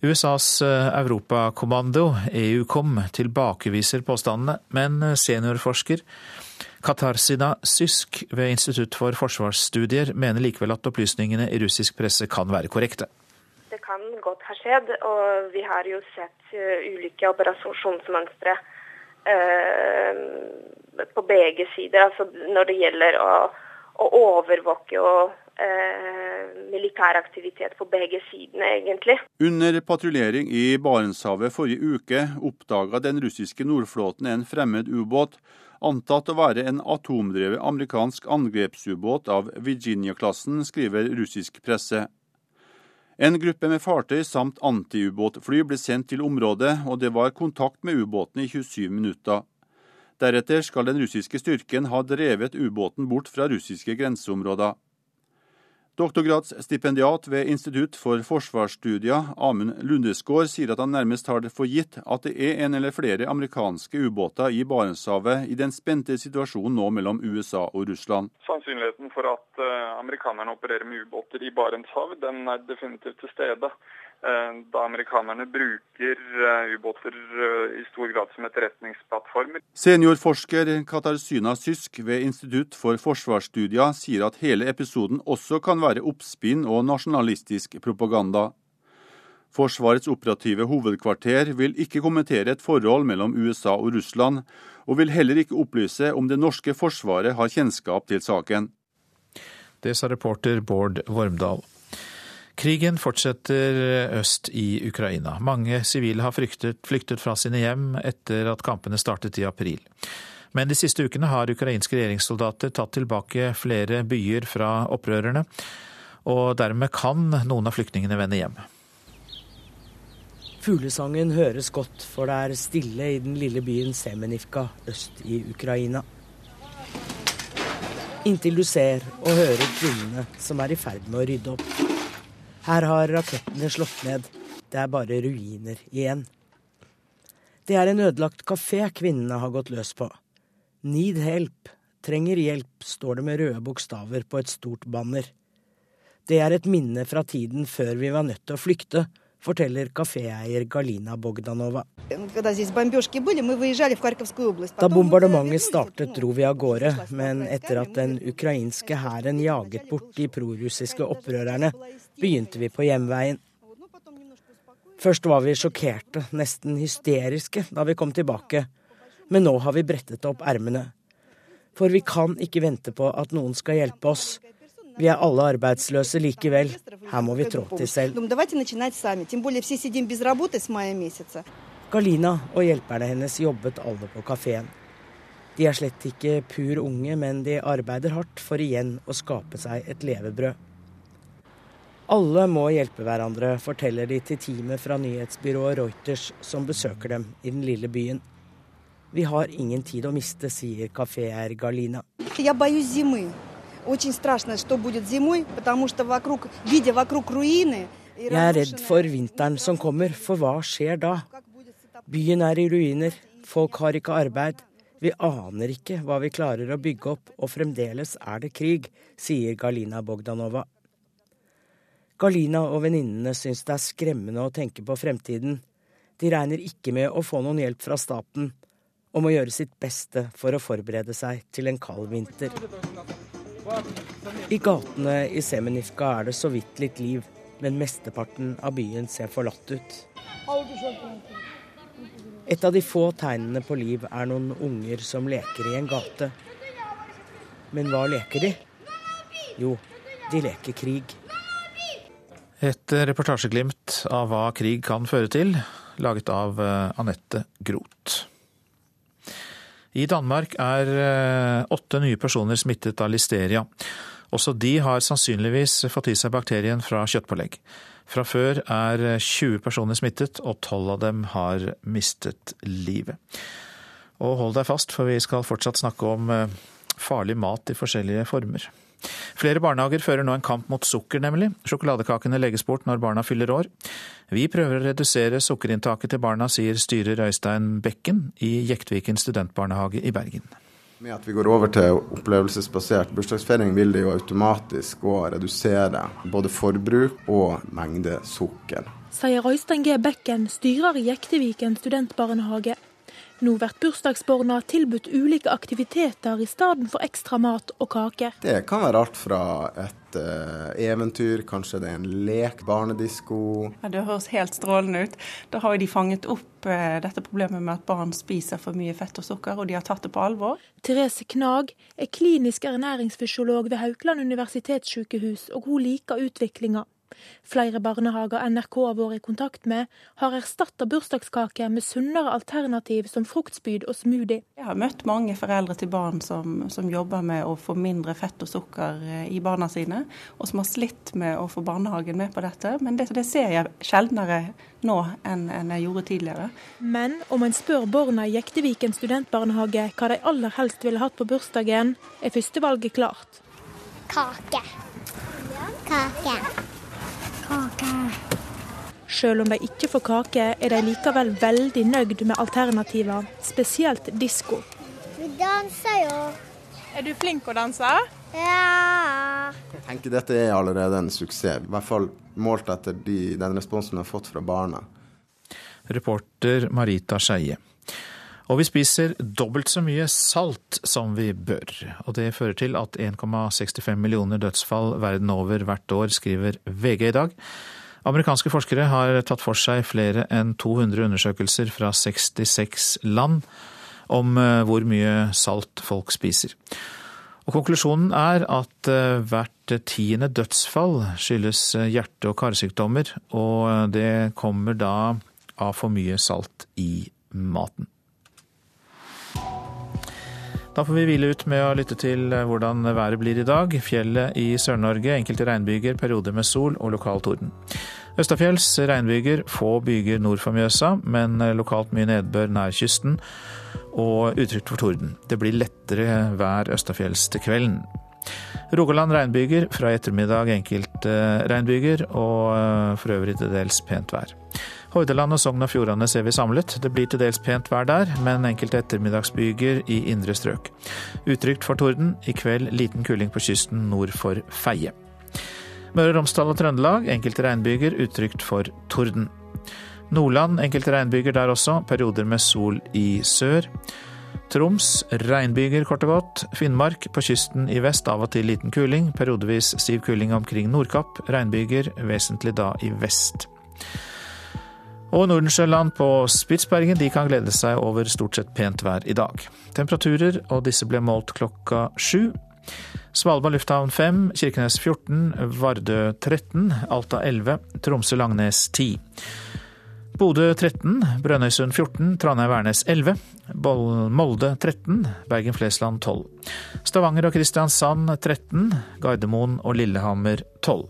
USAs eh, europakommando, EUCOM, tilbakeviser påstandene, men seniorforsker Katarsina Sysk ved Institutt for forsvarsstudier mener likevel at opplysningene i russisk presse kan være korrekte. Det kan godt ha skjedd, og vi har jo sett eh, ulike operasjonsmønstre Eh, på begge sider. Altså når det gjelder å, å overvåke og eh, militær aktivitet på begge sidene, egentlig. Under patruljering i Barentshavet forrige uke oppdaga den russiske nordflåten en fremmed ubåt, antatt å være en atomdrevet amerikansk angrepsubåt av Virginia-klassen, skriver russisk presse. En gruppe med fartøy samt antiubåtfly ble sendt til området, og det var kontakt med ubåten i 27 minutter. Deretter skal den russiske styrken ha drevet ubåten bort fra russiske grenseområder. Doktorgradsstipendiat ved Institutt for forsvarsstudier, Amund Lundesgaard, sier at han nærmest har det for gitt at det er en eller flere amerikanske ubåter i Barentshavet i den spente situasjonen nå mellom USA og Russland. Sannsynligheten for at uh, amerikanerne opererer med ubåter i Barentshavet, den er definitivt til stede. Eh, da amerikanerne bruker eh, ubåter eh, i stor grad som etterretningsplattformer. Seniorforsker Katarzyna Sysk ved Institutt for forsvarsstudier sier at hele episoden også kan være oppspinn og nasjonalistisk propaganda. Forsvarets operative hovedkvarter vil ikke kommentere et forhold mellom USA og Russland, og vil heller ikke opplyse om det norske forsvaret har kjennskap til saken. Det sa reporter Bård Vormdal. Krigen fortsetter øst i Ukraina. Mange sivile har fryktet, flyktet fra sine hjem etter at kampene startet i april. Men de siste ukene har ukrainske regjeringssoldater tatt tilbake flere byer fra opprørerne, og dermed kan noen av flyktningene vende hjem. Fuglesangen høres godt, for det er stille i den lille byen Semenivka øst i Ukraina. Inntil du ser og hører kvinnene som er i ferd med å rydde opp. Her har rakettene slått ned. Det er bare ruiner igjen. Det er en ødelagt kafé kvinnene har gått løs på. Need help. Trenger hjelp, står det med røde bokstaver på et stort banner. Det er et minne fra tiden før vi var nødt til å flykte, forteller kaféeier Galina Bogdanova. Da bombardementet startet, dro vi av gårde, men etter at den ukrainske hæren jaget bort de prorussiske opprørerne, begynte vi på hjemveien. Først var vi sjokkerte, nesten hysteriske, da vi kom tilbake, men nå har vi brettet opp ermene. For vi kan ikke vente på at noen skal hjelpe oss. Vi er alle arbeidsløse likevel. Her må vi trå til selv. Galina og hjelperne hennes jobbet alle på kafeen. De er slett ikke pur unge, men de arbeider hardt for igjen å skape seg et levebrød. Alle må hjelpe hverandre, forteller de til teamet fra nyhetsbyrået Reuters som besøker dem i den lille byen. Vi har ingen tid å miste, sier kaféeier Galina. Jeg er redd for vinteren som kommer, for hva skjer da? Byen er i ruiner, folk har ikke arbeid. Vi aner ikke hva vi klarer å bygge opp, og fremdeles er det krig, sier Galina Bogdanova. Galina og venninnene syns det er skremmende å tenke på fremtiden. De regner ikke med å få noen hjelp fra staten, og må gjøre sitt beste for å forberede seg til en kald vinter. I gatene i Semenivka er det så vidt litt liv, men mesteparten av byen ser forlatt ut. Et av de få tegnene på liv er noen unger som leker i en gate. Men hva leker de? Jo, de leker krig. Et reportasjeglimt av hva krig kan føre til, laget av eh, Anette Groth. I Danmark er eh, åtte nye personer smittet av listeria. Også de har sannsynligvis fått i seg bakterien fra kjøttpålegg. Fra før er 20 personer smittet, og 12 av dem har mistet livet. Og hold deg fast, for vi skal fortsatt snakke om eh, farlig mat i forskjellige former. Flere barnehager fører nå en kamp mot sukker, nemlig. Sjokoladekakene legges bort når barna fyller år. Vi prøver å redusere sukkerinntaket til barna, sier styrer Øystein Bekken i Jektviken studentbarnehage i Bergen. Med at vi går over til opplevelsesbasert bursdagsfeiring, vil det jo automatisk gå å redusere både forbruk og mengde sukker. Sier Øystein G. Bekken, styrer i Jekteviken studentbarnehage. Nå blir bursdagsbarna tilbudt ulike aktiviteter i stedet for ekstra mat og kaker. Det kan være alt fra et uh, eventyr, kanskje det er en lek, barnedisko. Ja, det høres helt strålende ut. Da har de fanget opp uh, dette problemet med at barn spiser for mye fett og sukker, og de har tatt det på alvor. Therese Knag er klinisk ernæringsfysiolog ved Haukeland universitetssykehus, og hun liker utviklinga. Flere barnehager NRK har vært i kontakt med, har erstatta bursdagskake med sunnere alternativ som fruktspyd og smoothie. Jeg har møtt mange foreldre til barn som, som, jobber med å få mindre fett og sukker eh, i barna sine, og som har slitt med å få barnehagen med på dette. Men det, det ser jeg sjeldnere nå enn, enn jeg gjorde tidligere. Men om en spør barna i Jekteviken studentbarnehage hva de aller helst ville hatt på bursdagen, er førstevalget klart. Kake. Kake kake. Selv om de ikke får kake, er de likevel veldig nøyd med alternativer, spesielt disko. Vi danser jo. Er du flink å danse? Ja. Jeg tenker dette er allerede en suksess, i hvert fall målt etter de, den responsen vi har fått fra barna. Reporter Marita Skeie. Og vi spiser dobbelt så mye salt som vi bør. Og det fører til at 1,65 millioner dødsfall verden over hvert år, skriver VG i dag. Amerikanske forskere har tatt for seg flere enn 200 undersøkelser fra 66 land om eh, hvor mye salt folk spiser. Og Konklusjonen er at eh, hvert tiende dødsfall skyldes eh, hjerte- og karsykdommer, og det kommer da av for mye salt i maten. Da får vi hvile ut med å lytte til eh, hvordan været blir i dag. Fjellet i Sør-Norge, enkelte regnbyger, perioder med sol og lokal torden. Østafjells regnbyger, få byger nord for Mjøsa, men eh, lokalt mye nedbør nær kysten og utrygt for torden. Det blir lettere vær østafjells til kvelden. Rogaland regnbyger, fra i ettermiddag enkelte regnbyger og eh, for øvrig til dels pent vær. Hordaland og Sogn og Fjordane ser vi samlet. Det blir til dels pent vær der, men enkelte ettermiddagsbyger i indre strøk. Utrygt for torden. I kveld liten kuling på kysten nord for Feie. Møre og Romsdal og Trøndelag enkelte regnbyger, utrygt for torden. Nordland enkelte regnbyger der også, perioder med sol i sør. Troms regnbyger kort og godt. Finnmark på kysten i vest av og til liten kuling, periodevis stiv kuling omkring Nordkapp. Regnbyger vesentlig da i vest. Og Nordensjøland på Spitsbergen de kan glede seg over stort sett pent vær i dag. Temperaturer, og disse ble målt klokka sju. Svalbard lufthavn 5, Kirkenes 14, Vardø 13, Alta 11, Tromsø-Langnes 10. Bodø 13, Brønnøysund 14, Trondheim-Værnes 11, Molde 13, Bergen-Flesland 12. Stavanger og Kristiansand 13, Gardermoen og Lillehammer 12.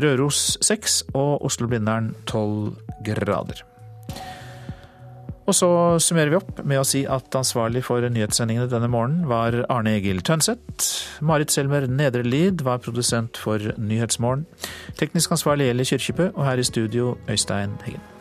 Røros 6 og Oslo-Blindern 12 grader. Og så summerer vi opp med å si at ansvarlig for nyhetssendingene denne morgenen var Arne Egil Tønseth. Marit Selmer Nedre var produsent for Nyhetsmorgen. Teknisk ansvarlig Eli Kyrkjebø, og her i studio Øystein Heggen.